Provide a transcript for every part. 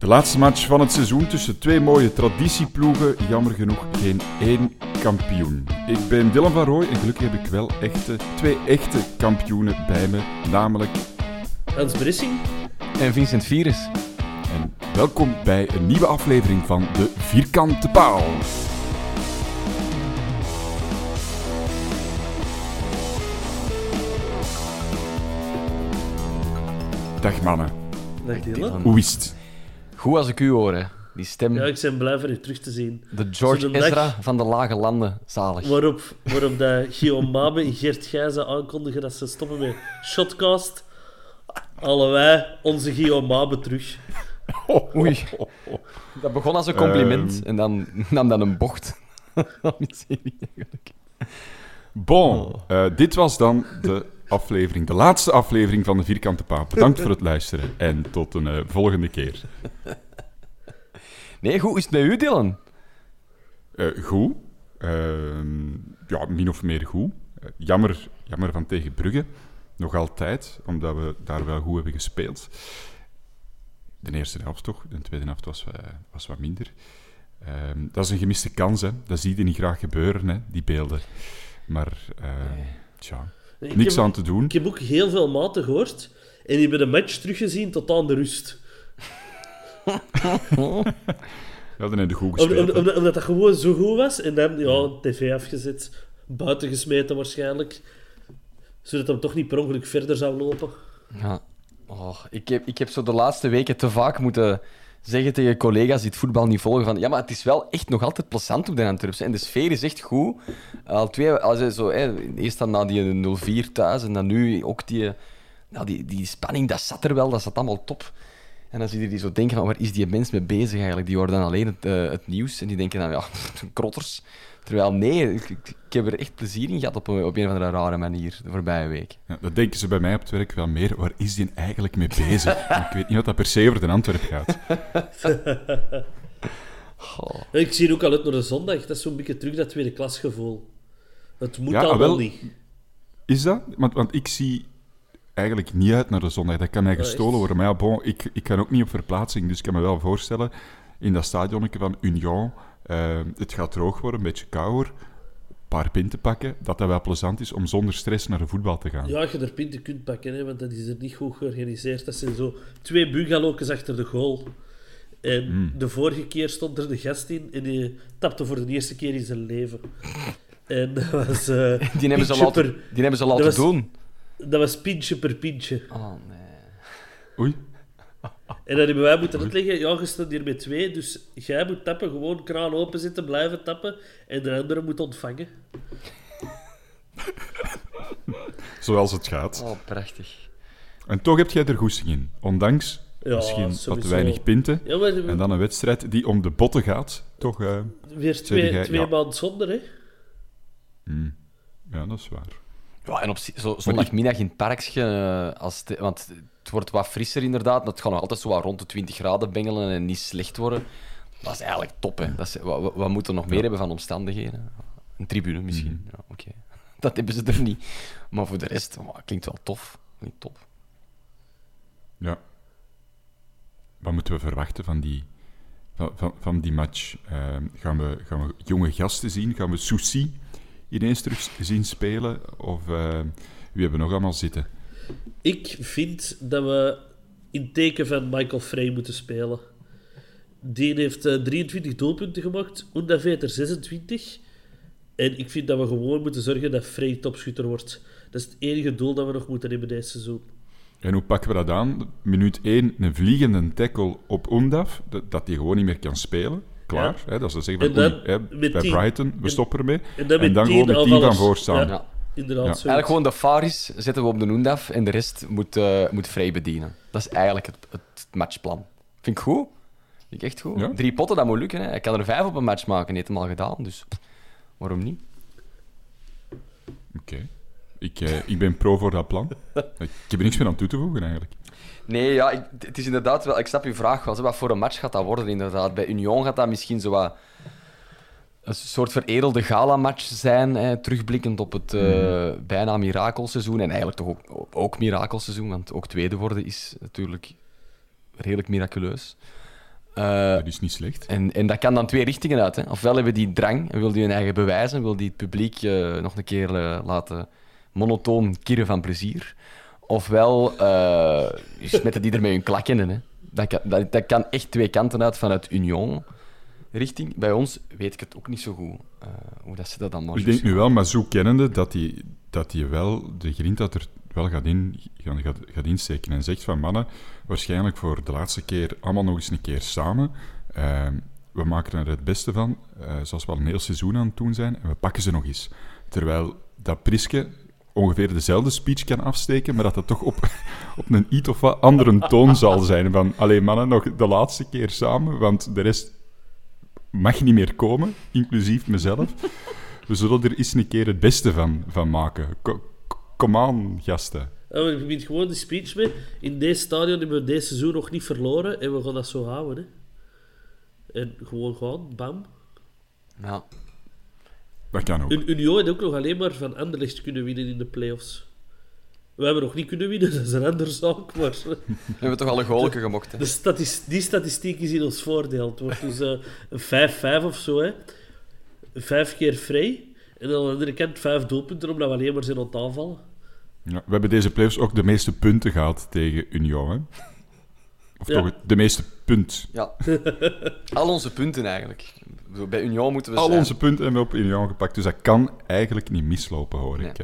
De laatste match van het seizoen tussen twee mooie traditieploegen. Jammer genoeg geen één kampioen. Ik ben Dylan van Rooij en gelukkig heb ik wel echte, twee echte kampioenen bij me. Namelijk Hans Brissing. En Vincent Virus. En welkom bij een nieuwe aflevering van De Vierkante Paal. Dag mannen, Dag Dylan. hoe is het? Goed als ik u hoor, hè. Die stem. Ja, ik ben blij van u terug te zien. de George Zo'n dag Ezra van de lage landen. Zalig. Waarop, waarop dat Guillaume Mabe en Gert Gijzen aankondigen dat ze stoppen met Shotcast. Halen wij onze Guillaume Mabe terug. Oei. Dat begon als een compliment Ehm. en dan nam dat een bocht. Miserie, eigenlijk. Bon, eh, dit was dan de aflevering, de laatste aflevering van De Vierkante Paal. Bedankt voor het luisteren en tot een eh, volgende keer. Nee, goed is het met u, Dylan? Eh, goed. Ehm, ja, min of meer goed. Eh, jammer, jammer van tegen Brugge. Nog altijd, omdat we daar wel goed hebben gespeeld. De eerste helft toch, de tweede helft was, was wat minder. Ehm, dat is een gemiste kans, hè. Dat zie je niet graag gebeuren, hè, die beelden. Maar, tja, Ik niks heb- aan te doen. Ik heb ook heel veel maten gehoord. En die hebben de match teruggezien tot aan de rust. We hadden in de goed gespeeld. om- omdat dat gewoon zo goed was. En dan, ja, tv afgezet. Buiten gesmeten waarschijnlijk. Zodat hem toch niet per ongeluk verder zou lopen. Ja. Oh, ik, heb, ik heb zo de laatste weken te vaak moeten zeggen tegen collega's die het voetbal niet volgen van ja, maar het is wel echt nog altijd plezant op de Antwerpse. En de sfeer is echt goed. Al twee, als zo, hè, eerst dan na die 0-4 thuis en dan nu ook die, nou, die, die spanning, dat zat er wel, dat zat allemaal top. En dan zie je die zo denken van waar is die mens mee bezig eigenlijk? Die horen dan alleen het, eh, het nieuws en die denken dan ja, krotters. Terwijl nee, ik, ik, heb er echt plezier in gehad op een, op een of andere rare manier de voorbije week. Ja, dat denken ze bij mij op het werk wel meer. Waar is die eigenlijk mee bezig? Ik weet niet wat dat per se over de Antwerp gaat. Ik zie ook al uit naar de zondag. Dat is zo'n beetje terug dat tweede klasgevoel. Het moet Ja, allemaal wel. niet. Is dat? Want, want ik zie eigenlijk niet uit naar de zondag. Dat kan mij gestolen worden. Maar ja, bon, ik, ik kan ook niet op verplaatsing. Dus ik kan me wel voorstellen, in dat stadionnetje van Union, eh, het gaat droog worden, een beetje kouder, een paar pinten pakken, dat dat wel plezant is om zonder stress naar de voetbal te gaan. Ja, je er pinten kunt pakken, hè, want dat is er niet goed georganiseerd. Dat zijn zo twee bungalows achter de goal. En Hmm. de vorige keer stond er de gast in en die tapte voor de eerste keer in zijn leven. En dat was... eh, Die hebben ze pintje laten, per- die hebben ze laten dat was- doen. Dat was pintje per pintje. Oh nee. Oei. En dan hebben wij moeten uitleggen, ja, je staat hier met twee, dus jij moet tappen, gewoon kraan open zitten, blijven tappen, en de andere moet ontvangen. Zoals het gaat. Oh, prachtig. En toch heb jij er goesting in. Ondanks Ja, misschien wat weinig pinten. Ja, maar En dan een wedstrijd die om de botten gaat. Toch, eh, weer zeg twee, jij, twee ja. maanden zonder, hè. ja, dat is waar. Ja, en op zo, zondagmiddag in het parkje, eh, als want het wordt wat frisser inderdaad. Het gaat nog altijd zo wat rond de 20 graden bengelen en niet slecht worden. Dat is eigenlijk top, hè. Dat is, wat moeten we nog meer hebben van omstandigheden? Een tribune misschien, ja, oké. Dat hebben ze er niet. Maar voor de rest, oh, klinkt wel tof. Klinkt top. Ja. Wat moeten we verwachten van die, van, van, van die match? Eh, gaan, we, gaan we jonge gasten zien? Gaan we Souci ineens terug zien spelen? Of eh, wie hebben we nog allemaal zitten? Ik vind dat we in teken van Michael Frey moeten spelen. Die heeft eh, 23 doelpunten gemaakt, Unda Veter 26. En ik vind dat we gewoon moeten zorgen dat Frey topschutter wordt. Dat is het enige doel dat we nog moeten hebben deze seizoen. En hoe pakken we dat aan? Minuut 1, een vliegende tackle op Undaf, dat hij gewoon niet meer kan spelen. Klaar, Ja. hè, dat ze zeggen En van, dan oei, hè, met bij Brighton, we en- stoppen ermee. En dan, met gewoon met 10 van aanvallers. voor staan. Ja, Ja. Inderdaad. Ja. Eigenlijk gewoon de Faris zetten we op de Noendaf en de rest moet, eh, moet vrij bedienen. Dat is eigenlijk het, het matchplan. Vind ik goed. Vind ik echt goed. Ja. Drie potten, dat moet lukken. Hè. Hij kan er vijf op een match maken, hij heeft hem al gedaan. Dus waarom niet? Oké. Ik, eh, ik ben pro voor dat plan. ik heb er niks meer aan toe te voegen, eigenlijk. Nee, ja, ik, het is inderdaad wel... Ik snap je vraag wel. zo, Wat voor een match gaat dat worden, inderdaad? Bij Union gaat dat misschien zo wat... Een soort veredelde gala-match zijn, hè, terugblikkend op het eh, bijna mirakelseizoen. En eigenlijk toch ook, ook mirakelseizoen, want ook tweede worden is natuurlijk redelijk miraculeus. Eh, Dat is niet slecht. en, en dat kan dan twee richtingen uit. Hè. Ofwel hebben die drang en wil die hun eigen bewijzen, wil die het publiek eh, nog een keer eh, laten monotoon kirren van plezier. Ofwel uh, smetten die ermee hun klak in. Hè. Dat, kan, dat, dat kan echt twee kanten uit vanuit Union richting. Bij ons weet ik het ook niet zo goed eh, hoe dat ze dat dan maar Ik denk nu wel, maar zo kennende, dat hij dat die wel de grind dat er wel gaat, in, gaat, gaat, insteken. En zegt van mannen, waarschijnlijk voor de laatste keer allemaal nog eens een keer samen. Eh, we maken er het beste van, eh, zoals we al een heel seizoen aan het doen zijn, en we pakken ze nog eens. Terwijl dat Priske ongeveer dezelfde speech kan afsteken, maar dat dat toch op, op een iets of wat andere toon zal zijn. Van, alleen mannen, nog de laatste keer samen, want de rest mag niet meer komen, inclusief mezelf. We zullen er eens een keer het beste van, van maken. Ko- Kom aan, gasten. Ja, je begint gewoon die speech mee. In deze stadion hebben we deze seizoen nog niet verloren en we gaan dat zo houden. Hè. En gewoon gaan, bam. Ja. Dat kan ook. Un Union heeft ook nog alleen maar van Anderlecht kunnen winnen in de playoffs. We hebben nog niet kunnen winnen, dat is een andere zaak. Maar We hebben toch al een goalke gemokt. Hè. de statis die statistiek is in ons voordeel. Het wordt dus eh, een 5-5 of zo. Hè. Vijf keer vrij. En aan de andere kant vijf doelpunten, omdat we alleen maar zijn aan het aanvallen. Ja, we hebben deze playoffs ook de meeste punten gehad tegen Union. Hè? Of Ja. toch de meeste punt. Ja. Al onze punten eigenlijk. Zo, Bij Union moeten we Al zijn. onze punten hebben we op Union gepakt. Dus dat kan eigenlijk niet mislopen, hoor Nee. ik.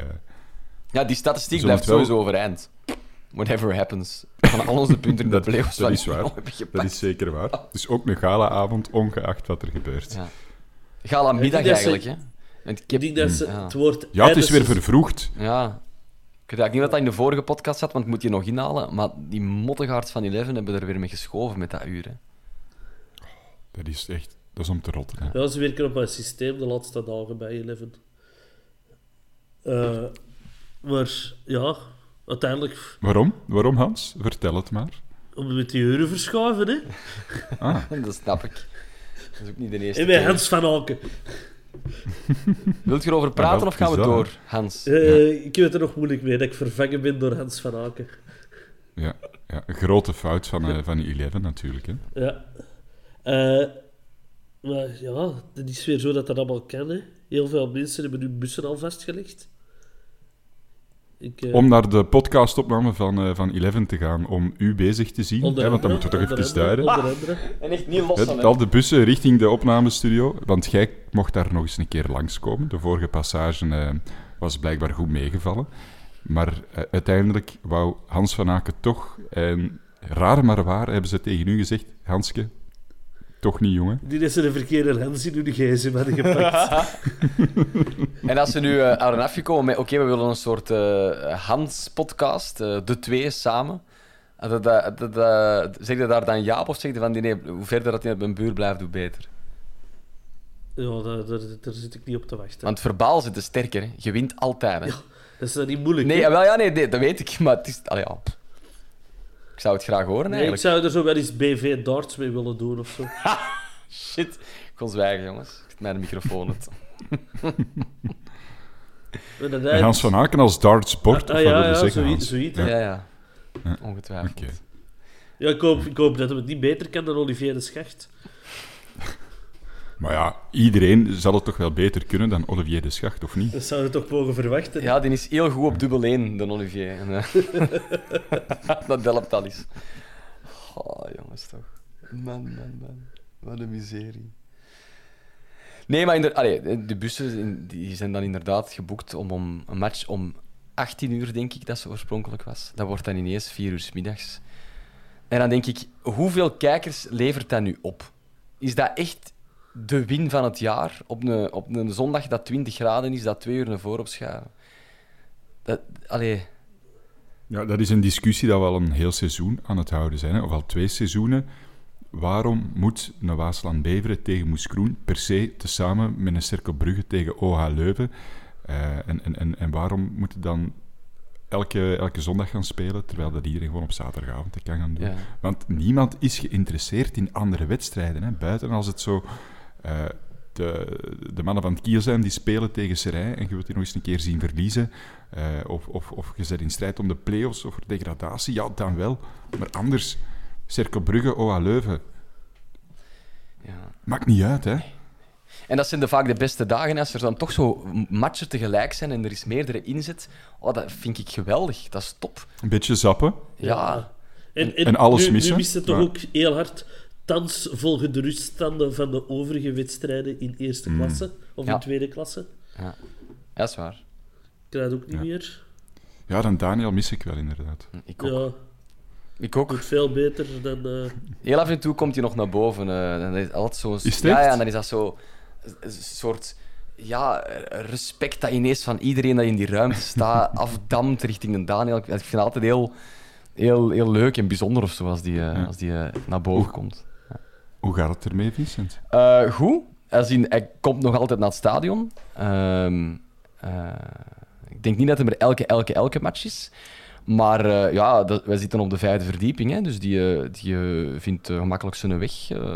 Ja, die statistiek blijft wel- sowieso overeind. Whatever happens. Van al onze punten in de Dat, playoffs dat van is waar. Dat is zeker waar. Het is ook een galaavond, ongeacht wat er gebeurt. Ja. Gala middag denk dat ze- eigenlijk, hè. Want ik heb... denk dat ze Ja. het woord... Ja, het is weer vervroegd. Ja. Ik weet niet wat dat in de vorige podcast zat, want ik moet je nog inhalen. Maar die mottegaards van Eleven hebben er weer mee geschoven met dat uur. Hè. Dat is echt... Dat is om te rotten. Hè. Ja, ze werken op een systeem de laatste dagen bij Eleven. Eh, maar ja, uiteindelijk Waarom? Waarom, Hans? Vertel het maar. om met die uren verschuiven, hè. Dat snap ik. Dat is ook niet de eerste En bij keer. Hans van Aken. Wilt je erover praten of gaan we dat, door, Hans? Eh, Ik heb het er nog moeilijk mee dat ik vervangen ben door Hans van Aken. Ja, ja een grote fout van, eh van Eleven natuurlijk. Hè. Ja. Eh, maar ja, het is weer zo dat dat allemaal kan, hè. Heel veel mensen hebben hun bussen al vastgelegd. Ik, eh, Om naar de podcastopname van, eh van Eleven te gaan, om u bezig te zien. Hè, want dan moeten we toch even duiden. Andere. En echt niet los al de bussen richting de opnamestudio. Want jij mocht daar nog eens een keer langskomen. De vorige passage eh, was blijkbaar goed meegevallen. Maar uiteindelijk wou Hans van Aken toch... En raar maar waar hebben ze tegen u gezegd... Hanske, toch niet, jongen. Die dat ze de verkeerde Hans in hun gsm hadden gepakt. En als ze nu uh, aan afgekomen met, oké, we willen een soort eh, Hans-podcast, eh, de twee samen. En dat, dat, dat, dat- zeg je daar dan ja op of zeg je van, die, nee, hoe verder dat hij op mijn buur blijft, hoe beter? ja, daar, daar, daar zit ik niet op te wachten. Want verbaal zit de sterker, hè. je wint altijd. Hè. Dat is niet moeilijk, Nee, hè. jawel, ja, nee, nee, dat weet ik, maar het is... Allee, ja. Ik zou het graag horen, Nee, ik eigenlijk. zou er zo wel eens BV darts mee willen doen of zo. Shit. Ik kon zwijgen, jongens. Ik zet mijn microfoon dat En Hans van Aken als dartsbord, Ah, of ja, wat wil je ja, zeggen, zoiets- zoiets, Ja, hè. ja. Ongetwijfeld. Oké. Ja, ik hoop, ik hoop dat hij het niet beter kan dan Olivier de Schacht. Maar ja, iedereen zal het toch wel beter kunnen dan Olivier de Schacht, of niet? Dat zou je toch mogen verwachten. Ja, die is heel goed op dubbel 1, de Olivier. En, eh, dat helpt al eens. Oh, jongens, toch. Man, man, man. Wat een miserie. Nee, maar inder- allee, de bussen die zijn dan inderdaad geboekt om, om een match om 18 uur, denk ik, dat ze oorspronkelijk was. Dat wordt dan ineens 4 uur 's middags. En dan denk ik, hoeveel kijkers levert dat nu op? Is dat echt de win van het jaar? Op een, op een zondag dat 20 graden is, dat twee uur naar voren opschuiven? Dat, allee, Ja, dat is een discussie dat we al een heel seizoen aan het houden zijn, hè, of al twee seizoenen. Waarom moet een Waasland Beveren tegen Moes Groen per se tezamen met een Cirkel Brugge tegen OH Leuven? Eh, en, en, en, en waarom moeten dan elke, elke zondag gaan spelen, terwijl dat iedereen gewoon op zaterdagavond kan gaan doen? Ja. Want niemand is geïnteresseerd in andere wedstrijden, hè, buiten als het zo... eh, de, de mannen van het Kiel zijn, die spelen tegen Serij en je wilt die nog eens een keer zien verliezen. eh, of, of, of je zit in strijd om de play-offs of voor degradatie, ja, dan wel. Maar anders, Cercle Brugge, OA Leuven, ja. maakt niet uit, hè. En dat zijn de, vaak de beste dagen. Als er dan toch zo matchen tegelijk zijn en er is meerdere inzet, oh, dat vind ik geweldig. Dat is top. Een beetje zappen. Ja, En, en, En alles nu, missen. Nu mist het toch Ja. ook heel hard. Thans volgen de ruststanden van de overige wedstrijden in eerste klasse of Ja. in tweede klasse. ja. dat is waar. Ik krijg het ook niet meer. Ja, dan Daniel mis ik wel, inderdaad. Ik ook. Ja, Ik ook. doet veel beter dan... eh, Heel af en toe komt hij nog naar boven. eh, dan is altijd zo, Is ja, ja, en dan is dat zo een soort ja, respect dat ineens van iedereen dat in die ruimte staat afdamt richting de Daniel. Ik vind het altijd heel, heel, heel leuk en bijzonder of zo als die, eh, als die eh, naar boven komt. Hoe gaat het ermee, Vincent? Eh, goed. Als in, hij komt nog altijd naar het stadion. Ehm, eh, ik denk niet dat hij er elke, elke, elke match is. Maar eh, ja, dat, wij zitten op de vijfde verdieping, hè, dus die, die vindt gemakkelijk zijn weg.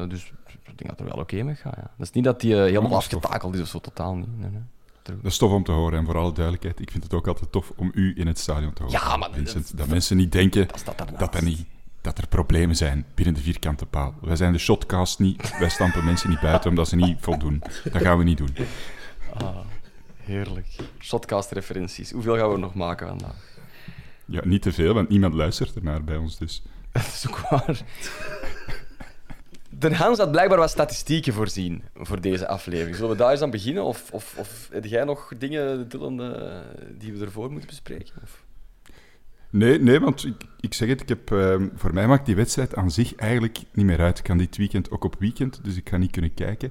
dus ik denk dat het er wel oké mee gaat. Ja. Dat is niet dat hij eh, helemaal afgetakeld is of zo, totaal niet. Nee, nee. Dat is tof om te horen. En voor alle duidelijkheid, ik vind het ook altijd tof om u in het stadion te horen. Ja, maar Vincent, dat mensen niet denken Dat dat, er niet, dat er problemen zijn binnen de vierkante paal. Wij zijn de shotcast niet. Wij stampen mensen niet buiten omdat ze niet voldoen. Dat gaan we niet doen. Heerlijk. Shotcast-referenties. Hoeveel gaan we er nog maken vandaag? Ja, niet te veel, want niemand luistert ernaar bij ons. Dus. Dat is ook waar. De Hans had blijkbaar wat statistieken voorzien voor deze aflevering. Zullen we daar eens aan beginnen? Of, of, of heb jij nog dingen, Dylan, eh, die we ervoor moeten bespreken? Of? Nee, nee, want ik, ik zeg het, ik heb, ehm, voor mij maakt die wedstrijd aan zich eigenlijk niet meer uit. Ik kan dit weekend ook op weekend, dus ik ga niet kunnen kijken.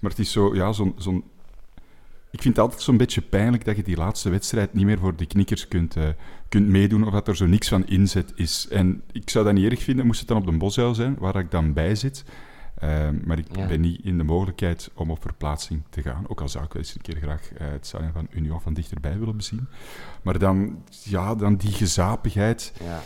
Maar het is zo, ja, zo'n... ik vind het altijd zo'n beetje pijnlijk dat je die laatste wedstrijd niet meer voor de knikkers kunt, eh, kunt meedoen, of dat er zo niks van inzet is. En ik zou dat niet erg vinden, moest het dan op de Boshuil zijn, waar ik dan bij zit. Ehm, maar ik Ja. ben niet in de mogelijkheid om op verplaatsing te gaan. Ook al zou ik wel eens een keer graag eh, het stadion van Union van dichterbij willen bezien. Maar dan, ja, dan die gezapigheid, Ja.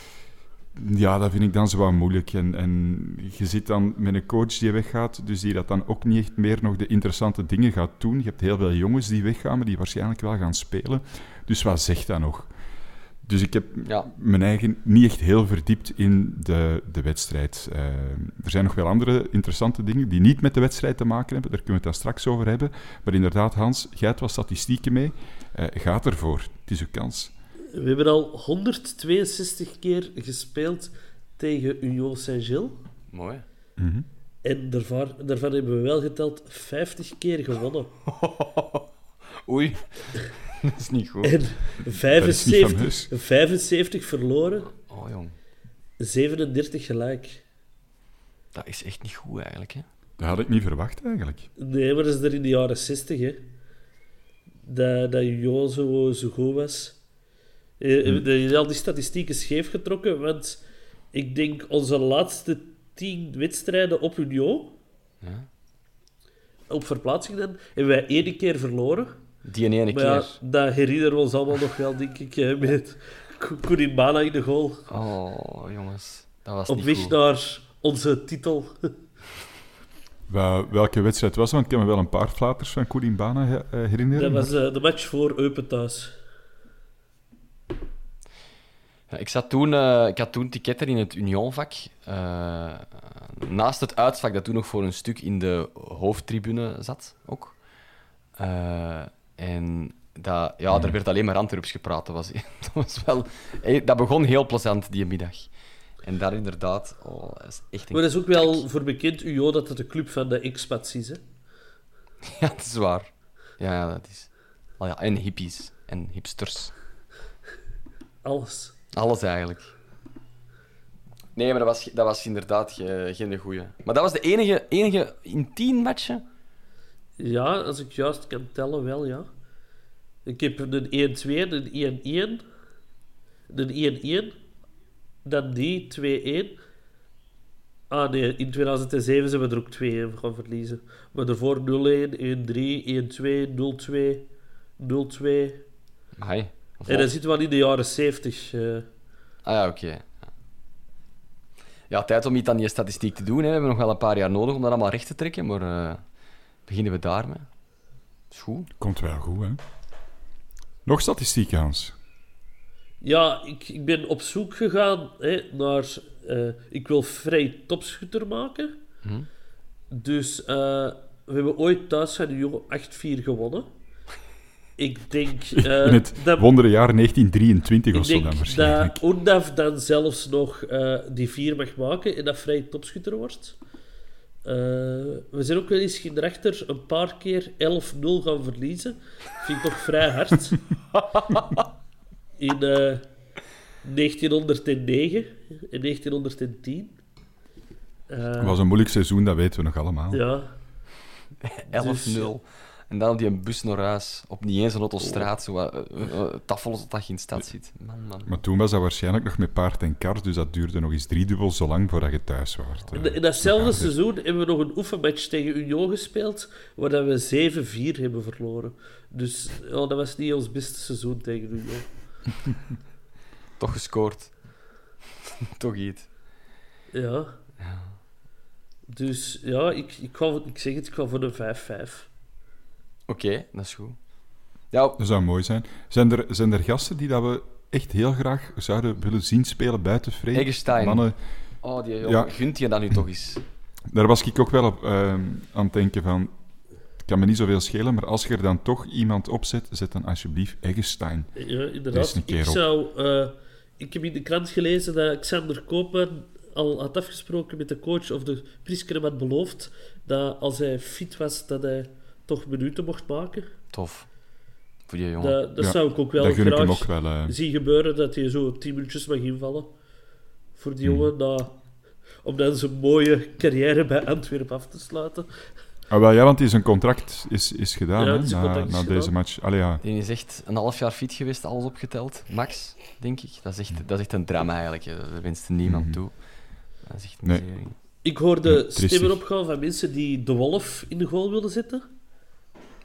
ja, dat vind ik dan zo wat moeilijk. En, en je zit dan met een coach die weggaat, dus die dat dan ook niet echt meer nog de interessante dingen gaat doen. Je hebt heel veel jongens die weggaan, maar die waarschijnlijk wel gaan spelen. Dus wat zegt dat nog? Dus ik heb Ja. mijn eigen niet echt heel verdiept in de, de wedstrijd. Eh, er zijn nog wel andere interessante dingen die niet met de wedstrijd te maken hebben. Daar kunnen we het dan straks over hebben. Maar inderdaad, Hans, jij hebt wat statistieken mee. Eh, gaat ervoor. Het is uw kans. We hebben al 162 keer gespeeld tegen Union Saint-Gilles. Mooi. En daarvan, daarvan hebben we wel geteld 50 keer gewonnen. Oei. dat is niet goed. En Dat is niet 75, fameus. 75 verloren, Oh, jong. 37 gelijk. Dat is echt niet goed, eigenlijk. Hè? Dat had ik niet verwacht, eigenlijk. Nee, maar dat is er in de jaren 60, hè. Dat, dat Union zo, zo goed was. Eh, Hm. De, al die statistieken scheef getrokken, want ik denk onze laatste 10 wedstrijden op Union, Ja. op verplaatsing dan, hebben wij één keer verloren. Die in ene Maar ja, keer. dat herinneren we ons allemaal nog wel, denk ik, eh, met Kurimbana in de goal. Oh, jongens. Dat was Op weg goed. naar onze titel. Wel, welke wedstrijd was dat? Want ik kan me wel een paar flaters van Koulimbana he- eh, herinneren. Dat was eh, de match voor Eupen thuis. Ja, ik, zat toen, eh, ik had toen ticketten in het Unionvak. eh, naast het uitvak dat toen nog voor een stuk in de hoofdtribune zat. Ook. Eh, en dat, ja, er werd alleen maar Antwerps gepraat. Dat, was, dat, was wel, dat begon heel plezant die middag. En daar inderdaad, oh, dat is echt een... Maar dat is ook wel voor bekend, UO, dat het de club van de expats is. Hè? Ja, dat is waar. Ja, ja dat is... Oh ja, en hippies. En hipsters. Alles. Alles eigenlijk. Nee, maar dat was, dat was inderdaad ge- geen goeie. Maar dat was de enige, enige in tien matchen. Ja, als ik juist kan tellen, wel ja. Ik heb een 1-2, een 1-1, een 1-1, dan die 2-1. Ah nee, in 2007 zijn we er ook 2-1 gaan verliezen. Maar daarvoor 0-1, 1-3, 1-2, 0-2, 0-2. Hai. En dan zitten we al in de jaren 70. eh. Ah ja, oké. Ja. Ja, tijd om iets aan die statistiek te doen. Hè. We hebben nog wel een paar jaar nodig om dat allemaal recht te trekken, maar eh, beginnen we daarmee. Is goed. Komt wel goed, hè? Nog statistiek, Hans. Ja, ik, ik ben op zoek gegaan hè, naar... eh, ik wil vrij topschutter maken. Dus eh, we hebben ooit thuis van Ujo 8-4 gewonnen. Ik denk... eh, In het dat, wondere jaar 1923 ik of zo dan waarschijnlijk. dat Undaf dan zelfs nog eh, die 4 mag maken en dat vrij topschutter wordt. Eh, we zijn ook wel eens erachter een paar keer 11-0 gaan verliezen. Vind ik toch vrij hard. In eh 1909 en 1910. Eh, Het was een moeilijk seizoen, dat weten we nog allemaal. ja, 11-0. En dan die een bus naar huis. Op niet eens een autostraat. Zo wat, eh, eh, eh, tafel dat je in stad zit. Man, man. Maar toen was dat waarschijnlijk nog met paard en kar, dus dat duurde nog eens driedubbel zo lang voordat je thuis was. In, in datzelfde seizoen hebben we nog een oefenmatch tegen Union gespeeld, waar dat we 7-4 hebben verloren. Dus ja, dat was niet ons beste seizoen tegen Union. Toch gescoord. Toch iets. Ja. Dus ja, ik, ik, ga, ik zeg het, ik ga voor een 5-5. Oké, dat is goed. Ja, Dat zou mooi zijn. Zijn er, zijn er gasten die dat we echt heel graag zouden willen zien spelen buiten Frey? Eggestein. Mannen, oh, die jongen. Ja. Gunt je dat nu toch eens? daar was ik ook wel op, ehm, aan het denken van... Het kan me niet zoveel schelen, maar als je er dan toch iemand opzet, zet dan alsjeblieft Eggestein. Ja, inderdaad. een keer Ik op. zou... eh, ik heb in de krant gelezen dat Xander Koopman al had afgesproken met de coach, of de had beloofd, dat als hij fit was, dat hij toch minuten mocht maken. Tof. Voor die jongen. Dat, dat Ja, zou ik ook wel dat gun ik hem graag ook wel. eh. zien gebeuren, dat hij zo 10 minuutjes mag invallen. Voor die Hmm. jongen, na- om dan zijn mooie carrière bij Antwerpen af te sluiten. Ah, wel, ja, want die zijn contract is, is gedaan Ja, hè, na, gedaan. deze match. Allee, ja. Die is echt een half jaar fit geweest, alles opgeteld. Max, denk ik. Dat is echt, dat is echt een drama eigenlijk. hè. Dat wenst niemand toe. Dat is echt. Nee. Ik hoorde stemmen opgaan van mensen die de Wolf in de goal wilden zetten.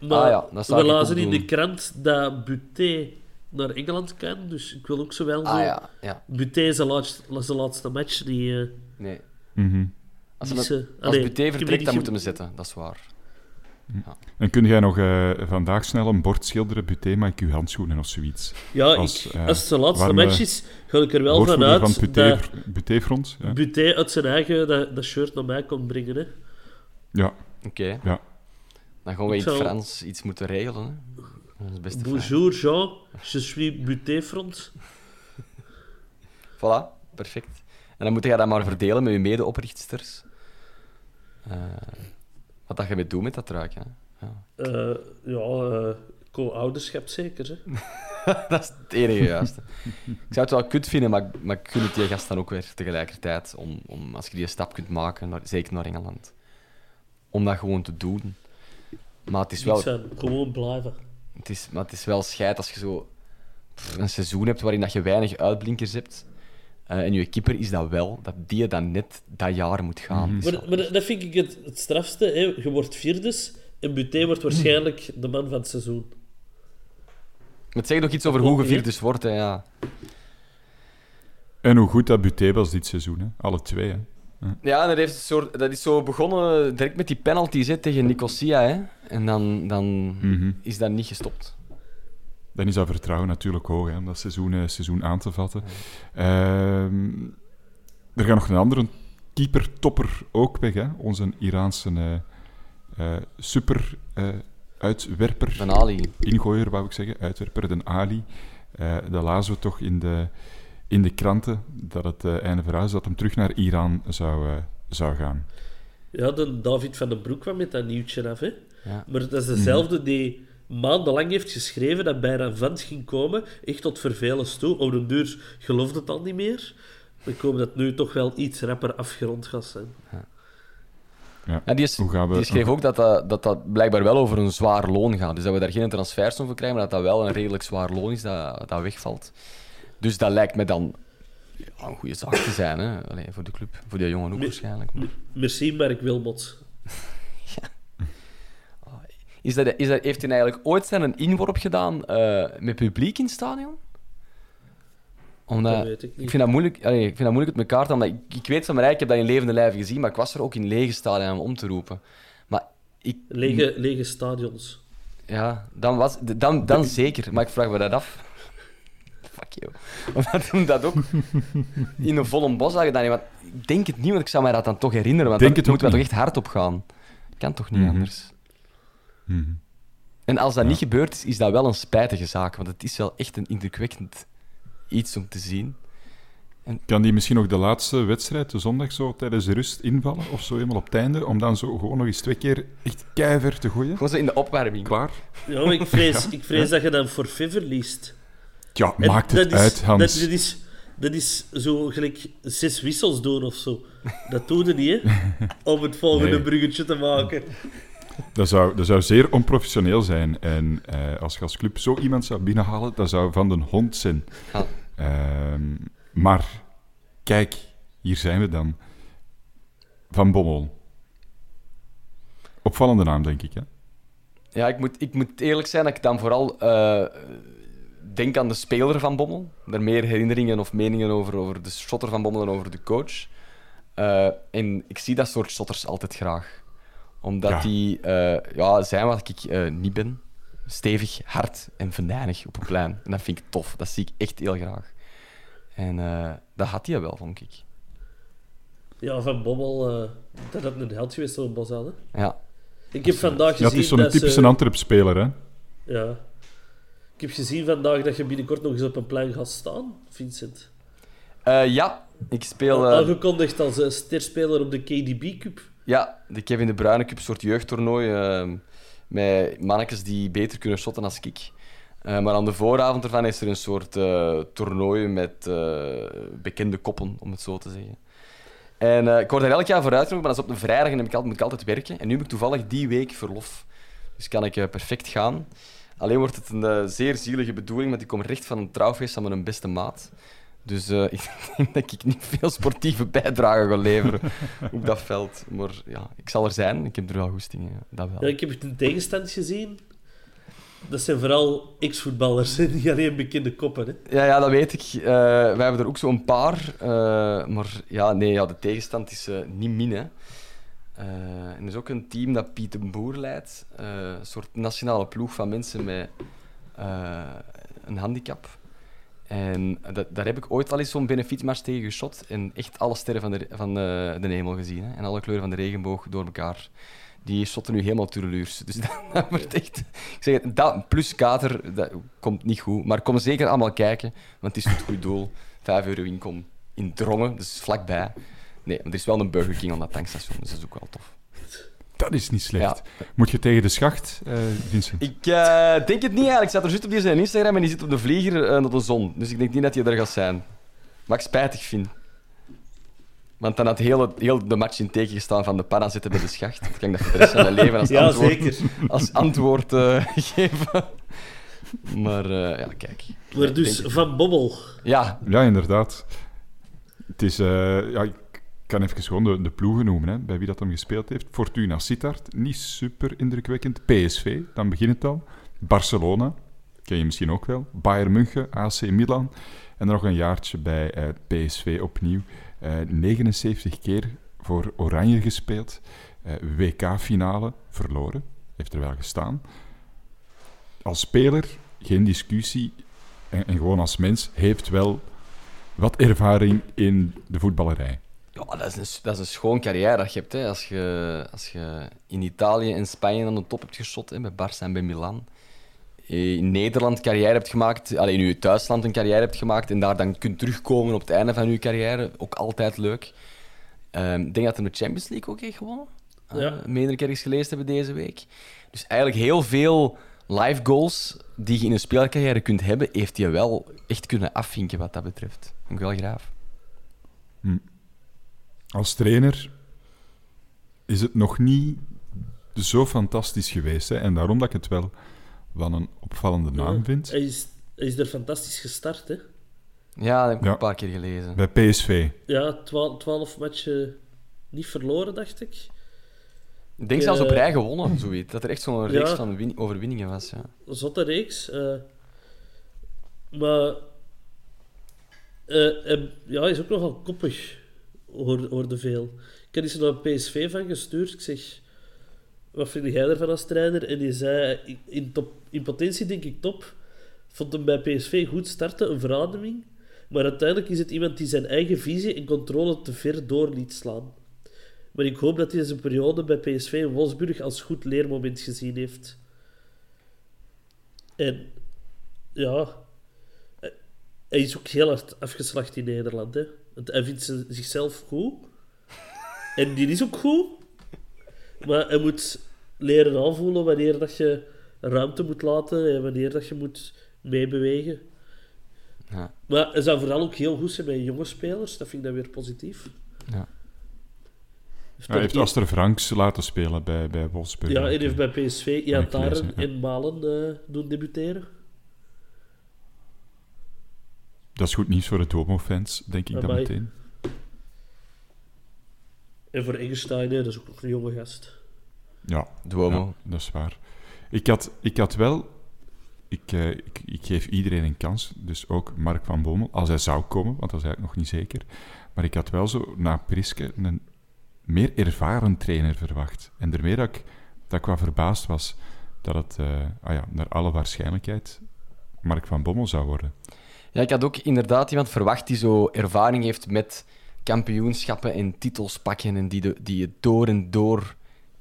Maar Ah ja, dat we lazen in de krant dat Buté naar Engeland kan, dus ik wil ook zo wel zo... Ah ja, ja. Buté laatste, zijn laatste match, die... eh, Nee. Mhm. Als, Die we, ze- als Allee, Buté vertrekt, dan moeten we zetten. Dat is waar. En kun jij nog eh, vandaag snel een bord schilderen, buté, maar ik uw handschoenen of zoiets? ja, Als, ik, eh, als het zijn laatste match is, ga ik er wel vanuit van Buté, dat Buté-front. Ja. Buté uit zijn eigen dat, dat shirt naar mij komt brengen. Hè. ja, Oké. ja. Dan gaan we in het zal- Frans iets moeten regelen. Hè. Ons beste. Bonjour Jean, je suis Buté front. Voilà, perfect. En dan moet je dat maar verdelen met je mede-oprichtsters. Eh, wat dat je mee doet met dat truik, hè. Ja. Eh, ja, eh co-ouderschap zeker. Hè. dat is het enige juiste. ik zou het wel kut vinden, maar, ik- maar ik gun het die gast dan ook weer tegelijkertijd. Om, om, als je die stap kunt maken, naar, zeker naar Engeland. Om dat gewoon te doen. Maar het is wel, van, gewoon blijven. het is, maar het is wel scheid als je zo pff, een seizoen hebt waarin dat je weinig uitblinkers hebt. eh, en je keeper is dat wel, dat die dan net dat jaar moet gaan. Is Maar, wel- maar dat vind ik het, het strafste. Hè. Je wordt vierdes en Buté wordt waarschijnlijk de man van het seizoen. Het zegt nog iets over hoe je vierders wordt, hè, ja. En hoe goed dat buté was dit seizoen, hè? alle twee. Hè? Ja, dat, heeft een soort, dat is zo begonnen direct met die penalties hè, tegen Nicosia. Hè. En dan, dan Mhm. is dat niet gestopt. dan is dat vertrouwen natuurlijk hoog hè, om dat seizoen, eh, seizoen aan te vatten. Ehm, er gaat nog een andere keeper-topper ook weg, hè? onze Iraanse eh, eh, super uitwerper. Van Ali. Ingooier, wou ik zeggen. Uitwerper, de Ali. Dat lazen we toch in de, in de kranten, dat het eh, einde verhuis, dat hem terug naar Iran zou, eh, zou gaan. Ja, de David van den Broek kwam met dat nieuwtje af, hè. Ja. Maar dat is dezelfde die maandenlang heeft geschreven dat Bayram Vans ging komen, echt tot vervelens toe. Op de duur geloofde het al niet meer. Ik hoop dat nu toch wel iets rapper afgerond gaat zijn. Ja. Ja, die, is, Hoe gaan we- die schreef ook dat dat, dat dat blijkbaar wel over een zwaar loon gaat. Dus dat we daar geen transfersom voor krijgen, maar dat dat wel een redelijk zwaar loon is dat, dat wegvalt. Dus dat lijkt me dan ja, een goede zaak te zijn hè? Allee, voor de club. Voor die jongen ook Nee. waarschijnlijk. Maar... Merci, Mark Wilmots. Is dat, is dat, heeft hij eigenlijk ooit zijn een inworp gedaan eh, met publiek in het stadion? Omdat, Dat weet ik niet. vind dat moeilijk, allee, ik vind dat moeilijk uit elkaar te halen, omdat ik, ik weet van mij, ik heb dat in levende lijven gezien, maar ik was er ook in lege stadion om om te roepen. Maar ik, Lege, lege stadions. Ja, dan, was, dan, dan zeker. Maar ik vraag me dat af. Fuck you. Omdat hem dat ook in een volle bos had gedaan. Want ik denk het niet, want ik zou mij dat dan toch herinneren. Want Denk dan het moet wel toch echt hard op gaan. Kan toch niet Mhm. anders? Mhm. En als dat niet gebeurd is, is dat wel een spijtige zaak. Want het is wel echt een indrukwekkend iets om te zien. Kan die misschien ook de laatste wedstrijd, de zondag, zo tijdens de rust invallen? Of zo helemaal op het einde? Om dan zo gewoon nog eens twee keer echt keihard te gooien? Gewoon zo in de opwarming. Klaar? Ja, maar ik vrees, ik vrees dat je dan forfait verliest. Ja, En maakt het dat is, uit, Hans. Dat, dat, is, dat is zo gelijk zes wissels doen of zo. Dat doe je niet, hè? Om het volgende Nee. bruggetje te maken. Dat zou, dat zou zeer onprofessioneel zijn. En eh, als je als club zo iemand zou binnenhalen, dat zou van de hond zijn. Ehm, maar, kijk, hier zijn we dan. Van Bommel. Opvallende naam, denk ik, hè? Ja, ik moet, ik moet eerlijk zijn dat ik dan vooral eh, denk aan de speler van Bommel. Er meer herinneringen of meningen over, over de shotter van Bommel dan over de coach. Eh, en ik zie dat soort shotters altijd graag. Omdat Ja. die eh, ja, zijn wat ik eh, niet ben. Stevig, hard en venijnig op een plein. En dat vind ik tof. Dat zie ik echt heel graag. En eh, dat had hij wel, vond ik. Ja, Van Bommel, eh, dat had een held geweest Bosal, hè? Ja. Ik heb vandaag Ja, gezien het is zo'n dat typische Antwerp-speler, hè? Ja. Ik heb gezien vandaag dat je binnenkort nog eens op een plein gaat staan, Vincent. Eh, ja, ik speel... eh, Aangekondigd als eh, sterspeler op de KDB Cup. Ja, de Kevin De Bruyne Cup, een soort jeugdtoernooi. eh, met mannetjes die beter kunnen shotten als ik. Maar aan de vooravond ervan is er een soort toernooi met bekende koppen, om het zo te zeggen. En ik word er elk jaar voor uitgenodigd, maar dat is op een vrijdag en heb ik altijd, moet ik altijd werken. En nu heb ik toevallig die week verlof. Dus kan ik perfect gaan. Alleen wordt het een eh, zeer zielige bedoeling, want ik kom recht van een trouwfeest van mijn beste maat. Dus eh, ik denk dat ik niet veel sportieve bijdrage ga leveren op dat veld. Maar ja, ik zal er zijn. Ik heb er wel goesting in. Dat wel. Ja, ik heb het in tegenstand gezien. Dat zijn vooral ex-voetballers, niet alleen bekende koppen. Hè. Ja, ja, dat weet ik. Eh, wij hebben er ook zo'n paar. eh, maar ja, nee, ja, de tegenstand is eh, niet min. Hè. Eh, en er is ook een team dat Piet de Boer leidt. Eh, een soort nationale ploeg van mensen met eh, een handicap. En dat, daar heb ik ooit al eens zo'n benefietsmars tegen geschot. En echt alle sterren van de, van de, de hemel gezien. Hè. En alle kleuren van de regenboog door elkaar. Die shotten nu helemaal tureluurs. Dus dat, dat wordt echt... Ik zeg het, dat plus kater, dat komt niet goed. Maar kom zeker allemaal kijken, want het is het goede doel. Vijf euro inkom in Drongen, dus vlakbij. Nee, maar er is wel een Burger King aan dat tankstation, dus dat is ook wel tof. Dat is niet slecht. Ja. Moet je tegen de schacht, eh, Vincent? Ik eh, denk het niet eigenlijk. Ik zat er juist op die zijn Instagram en die zit op de vlieger eh, naar de zon. Dus ik denk niet dat hij er gaat zijn. Wat ik spijtig vind. Want dan had heel, heel de match in teken gestaan van de panna zitten bij de schacht. Dan kan ik dat voor de rest van mijn leven als Ja, antwoord, zeker. als antwoord eh, geven. Maar eh, ja, kijk. Maar dus Van Bommel. Ja, Ja, inderdaad. Het is... eh, ja, ik kan even gewoon de, de ploegen noemen, hè, bij wie dat hem gespeeld heeft. Fortuna Sittard, niet super indrukwekkend. PSV, dan begint het al. Barcelona, ken je misschien ook wel. Bayern München, AC Milan. En nog een jaartje bij eh, PSV opnieuw. Eh, 79 keer voor Oranje gespeeld. Eh, WK-finale verloren. Heeft er wel gestaan. Als speler geen discussie. En gewoon als mens heeft wel wat ervaring in de voetballerij. Ja, dat is, een, dat is een schoon carrière dat je hebt. Hè. Als, je, als je in Italië en Spanje aan de top hebt geschot, hè, bij Barça en bij Milan. Eh, In Nederland carrière hebt gemaakt, alleen in je thuisland een carrière hebt gemaakt en daar dan kunt terugkomen op het einde van je carrière. Ook altijd leuk. Ehm, Ik denk dat hij de Champions League ook heeft gewonnen. Ja. Uh, meerdere keer eens gelezen hebben deze week. Dus eigenlijk heel veel live goals die je in een speelcarrière kunt hebben, heeft hij wel echt kunnen afvinken wat dat betreft. Vind ik wel graaf. Als trainer is het nog niet zo fantastisch geweest. Hè? En daarom dat ik het wel van een opvallende naam vind. Hij is, hij is er fantastisch gestart, hè. Ja, dat heb ik Ja. een paar keer gelezen. Bij PSV. Ja, twaalf, twaalf matchen niet verloren, dacht ik. Ik denk zelfs op Eh, rij gewonnen, zoiets. Dat er echt zo'n reeks ja. van win- overwinningen was. Ja. Een zotte reeks. eh. maar... eh, ja, hij is ook nogal koppig, hoorde, veel. Ik had eens naar PSV van gestuurd. Ik zeg, wat vind jij ervan als trainer? En die zei, in- in, top, in potentie denk ik top. Vond hem bij PSV goed starten, een verademing. Maar uiteindelijk is het iemand die zijn eigen visie en controle te ver door liet slaan. Maar ik hoop dat hij zijn periode bij PSV en Wolfsburg als goed leermoment gezien heeft. En ja, hij is ook heel hard afgeslacht in Nederland. Hè? Want hij vindt ze- zichzelf goed. En die is ook goed. Maar hij moet leren aanvoelen wanneer dat je ruimte moet laten en wanneer dat je moet meebewegen. Ja. Maar hij zou vooral ook heel goed zijn bij jonge spelers. Dat vind ik dan weer positief. Ja. Heeft Hij heeft Aster Franks laten spelen bij, bij Wolfsburg. ja, hij heeft bij PSV ja. en Malen eh, doen debuteren. Dat is goed nieuws voor de Domo-fans, denk ik dan meteen. En voor Eggestein, hè, dat is ook nog een jonge gast. Ja, Duomo. ja, dat is waar. Ik had, ik had wel... Ik, eh, ik, ik geef iedereen een kans, dus ook Mark van Bommel, als hij zou komen, want dat is eigenlijk nog niet zeker. Maar ik had wel zo na Priske een meer ervaren trainer verwacht. En daarmee dat ik, dat ik wat verbaasd was dat het, eh, ah ja, naar alle waarschijnlijkheid, Mark van Bommel zou worden. Ja, ik had ook inderdaad iemand verwacht die zo ervaring heeft met kampioenschappen en titels pakken en die, de, die het door en door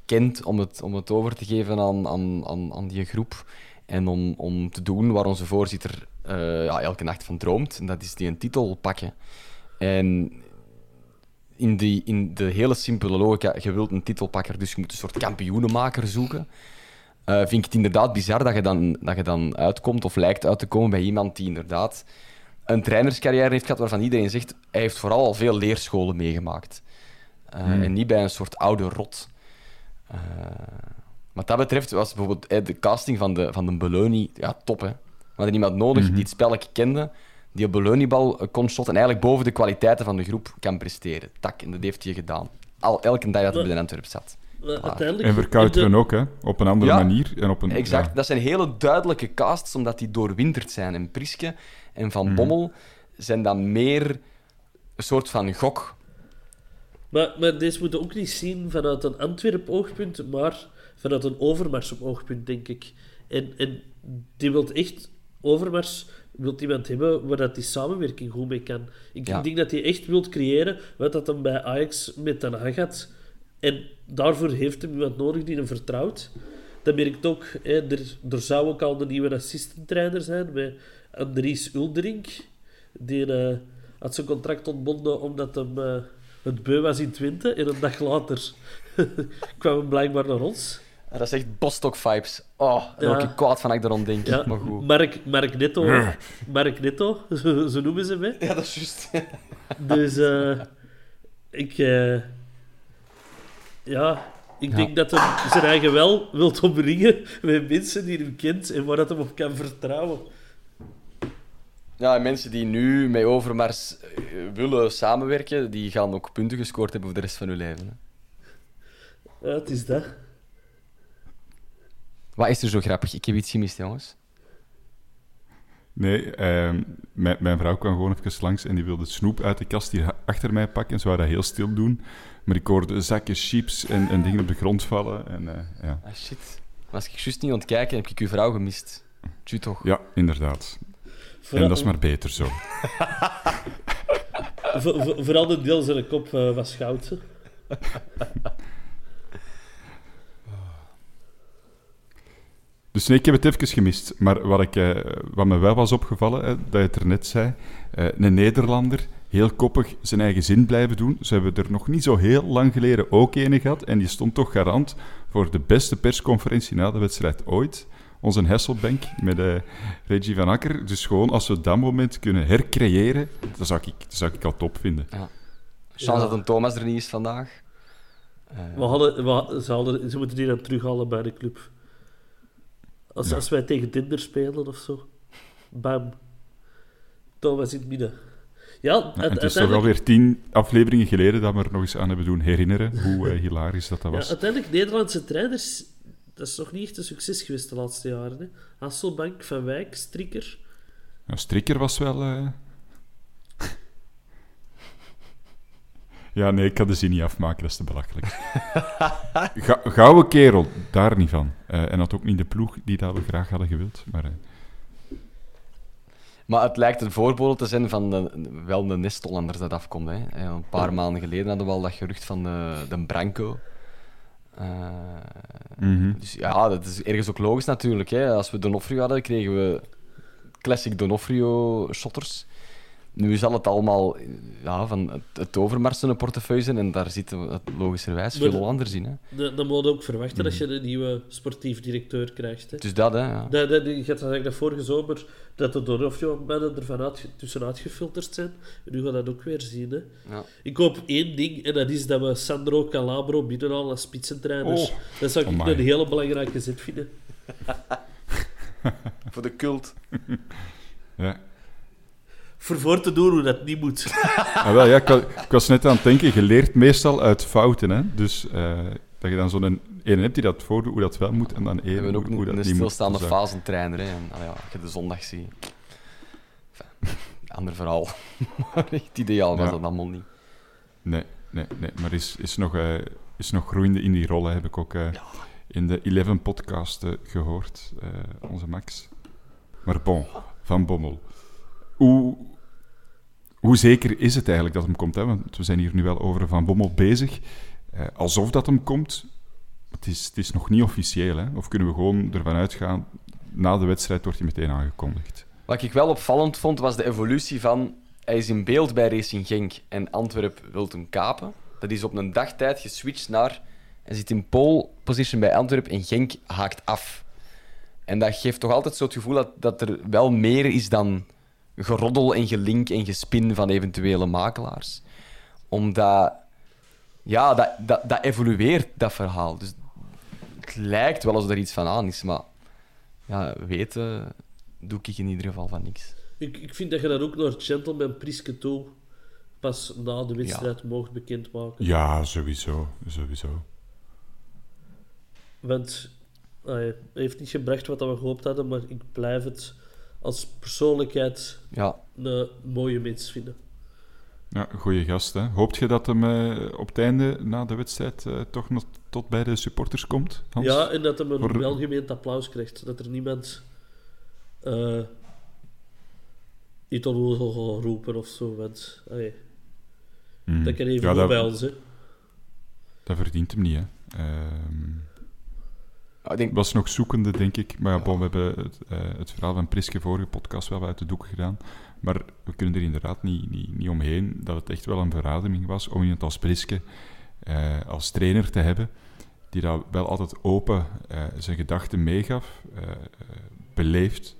kent om het, om het over te geven aan, aan, aan, aan die groep. En om, om te doen waar onze voorzitter eh, ja, elke nacht van droomt. En dat is die een titel pakken. En in, die, in de hele simpele logica, je wilt een titelpakker, dus je moet een soort kampioenenmaker zoeken. Eh, vind ik het inderdaad bizar dat je, dan, dat je dan uitkomt of lijkt uit te komen bij iemand die inderdaad een trainerscarrière heeft gehad waarvan iedereen zegt hij heeft vooral al veel leerscholen meegemaakt. Eh, En niet bij een soort oude rot. Eh, wat dat betreft was bijvoorbeeld eh, de casting van de, van de Beloni ja, top. Hè. We hadden iemand nodig die het spelletje kende, die een Beloni-bal kon shotten en eigenlijk boven de kwaliteiten van de groep kan presteren. Tak, en dat heeft hij gedaan. Al, elke dag dat hij bij de Antwerp zat. Uiteindelijk... En Verkouteren de- ook, hè? Op een andere Ja, manier. En op een, Exact, ja. dat zijn hele duidelijke casts, omdat die doorwinterd zijn. En Priske en Van Mhm. Bommel zijn dan meer een soort van gok. Maar, maar deze moeten ook niet zien vanuit een Antwerp-oogpunt, maar vanuit een Overmars-oogpunt, denk ik. En, en die wil echt... Overmars wil iemand hebben waar dat die samenwerking goed mee kan. Ik Ja. denk dat hij echt wil creëren wat dat hem bij Ajax met Den Haag had. En daarvoor heeft hem iemand nodig die hem vertrouwt. Dat merkt ook, hè, er, er zou ook al een nieuwe assistentrainer zijn met Andries Ulderink. Die eh, had zijn contract ontbonden omdat hem eh, het beu was in Twente. En een dag later kwam hem blijkbaar naar ons. Dat is echt Bostock-vibes. Oh, daar Ja. word ik kwaad van als ik erom denk. Ja, Maar goed. Mark, Mark Netto. Mark Netto, zo, zo noemen ze hem. hè. Ja, dat is juist. Dus eh, ik... ja, ik Ja. denk dat hij zijn eigen wel wilt omringen met mensen die hem kent en waar dat hem op kan vertrouwen. Ja, en mensen die nu met Overmars eh, willen samenwerken, die gaan ook punten gescoord hebben voor de rest van hun leven. Hè. Ja, het is dat. Wat is er zo grappig? Ik heb iets gemist, jongens. Nee, ehm, mijn, mijn vrouw kwam gewoon even langs en die wilde snoep uit de kast hier achter mij pakken. En ze wou dat heel stil doen. Maar ik hoorde zakken chips en, en dingen op de grond vallen. En, eh, ja. Ah, shit. Was ik juist niet aan het kijken, heb ik uw vrouw gemist. Tju toch? Ja, inderdaad. Vooral, En dat is maar beter zo. voor- voor- Vooral de deel zijn kop eh, was goud. Dus nee, ik heb het even gemist. Maar wat, ik, eh, wat me wel was opgevallen, hè, dat je het er net zei, eh, een Nederlander, heel koppig zijn eigen zin blijven doen. Ze hebben er nog niet zo heel lang geleden ook ene gehad. En die stond toch garant voor de beste persconferentie na de wedstrijd ooit. Onze Hasselbank met eh Reggie van Akker. Dus gewoon als we dat moment kunnen hercreëren, dat zou ik, dat zou ik al top vinden. Chance Ja. dat een Thomas er niet is vandaag. Eh, We hadden, we hadden- ze, hadden, ze moeten die dan terughalen bij de club. Als, als wij tegen Tinder spelen of zo. Bam. Thomas in het midden. Ja, Ja, en het is toch alweer tien afleveringen geleden dat we er nog eens aan hebben doen herinneren hoe eh, hilarisch dat, dat ja, was. uiteindelijk Nederlandse trainers, dat is nog niet echt een succes geweest de laatste jaren. Hè. Hasselbank, Van Wijk, Strikker. Ja, Strikker was wel... eh, ja, nee, ik kan de zin niet afmaken, dat is te belachelijk. Ga, gouden kerel, daar niet van. Eh, en had ook niet de ploeg die dat we graag hadden gewild. Maar eh, Maar het lijkt een voorbeeld te zijn van de, wel de Nestolander dat afkomt. Hè. Eh, Een paar maanden geleden hadden we al dat gerucht van de, de Branco. Eh, mhm. dus ja, dat is ergens ook logisch natuurlijk. Hè. Als we Donofrio hadden, kregen we classic Donofrio-shotters. Nu zal het allemaal ja, van het, het overmarsende portefeuille zijn en daar zitten het logischerwijs Maar- veel Hollanders in. Hè. Dat, dat moet je ook verwachten als je een nieuwe sportief directeur krijgt. Hè. Dus dat, hè. Ja. Dat, dat, je had eigenlijk dat vorige zomer dat de Donofrio-mannen ervan uit, tussenuit gefilterd zijn. En nu gaan we dat ook weer zien. Hè. Ja. Ik hoop één ding, en dat is dat we Sandro Calabro binnenhalen als spitsentrainers. Oh. Dat zou ik een hele belangrijke zet vinden. Voor de cult. ja. Voor voor te doen hoe dat niet moet. Ah, wel, ja, ik, ik was net aan het denken, je leert meestal uit fouten. Hè? Dus eh, dat je dan zo'n ene hebt die dat voordoet, hoe dat wel moet, en dan één ook hoe, hoe dat een niet moet. stilstaande Dus, fasentrainer. Hè. En, allee, ja, als je de zondag ziet. Enfin, ander verhaal. maar echt ideaal was Ja. dat allemaal niet. Nee, nee, nee. Maar is, is, nog, eh, is nog groeiende in die rollen, heb ik ook eh, in de Eleven podcast eh, gehoord, eh, onze Max. Maar bon, Van Bommel. Hoe, hoe zeker is het eigenlijk dat hem komt? Hè? Want we zijn hier nu wel over Van Bommel bezig. Eh, alsof dat hem komt. Het is, het is nog niet officieel, hè? Of kunnen we gewoon ervan uitgaan, na de wedstrijd wordt hij meteen aangekondigd. Wat ik wel opvallend vond, was de evolutie van... Hij is in beeld bij Racing Genk en Antwerp wil hem kapen. Dat is op een dagtijd geswitcht naar... Hij zit in pole position bij Antwerp en Genk haakt af. En dat geeft toch altijd zo het gevoel dat, dat er wel meer is dan geroddel en gelink en gespin van eventuele makelaars. Omdat... Ja, dat, dat, dat evolueert, dat verhaal. Dus het lijkt wel alsof er iets van aan is, maar... Ja, weten doe ik in ieder geval van niks. ik, ik vind dat je dat ook naar Gentleman Priske toe pas na de wedstrijd mocht bekendmaken. Ja, sowieso. Sowieso. Want ah ja, hij heeft niet gebracht wat we gehoopt hadden, maar ik blijf het als persoonlijkheid Ja, een mooie mens vinden. Ja, goede gast. Hè. Hoopt je dat hem eh, op het einde, na de wedstrijd, eh, toch nog tot bij de supporters komt? Hans? Ja, en dat hij een Voor- welgemeend applaus krijgt. Dat er niemand eh iets onnozel gaat roepen of zo. Want Mm. dat kan even ja, goed bij dat, ons. Hè. dat verdient hem niet. Hè. Ehm, ik denk... was nog zoekende, denk ik. Maar ja, bon, we hebben het, eh, het verhaal van Priske vorige podcast wel uit de doeken gedaan. Maar we kunnen er inderdaad niet, niet, niet omheen dat het echt wel een verademing was om iemand als Priske eh, als trainer te hebben, die dat wel altijd open eh, zijn gedachten meegaf, beleefd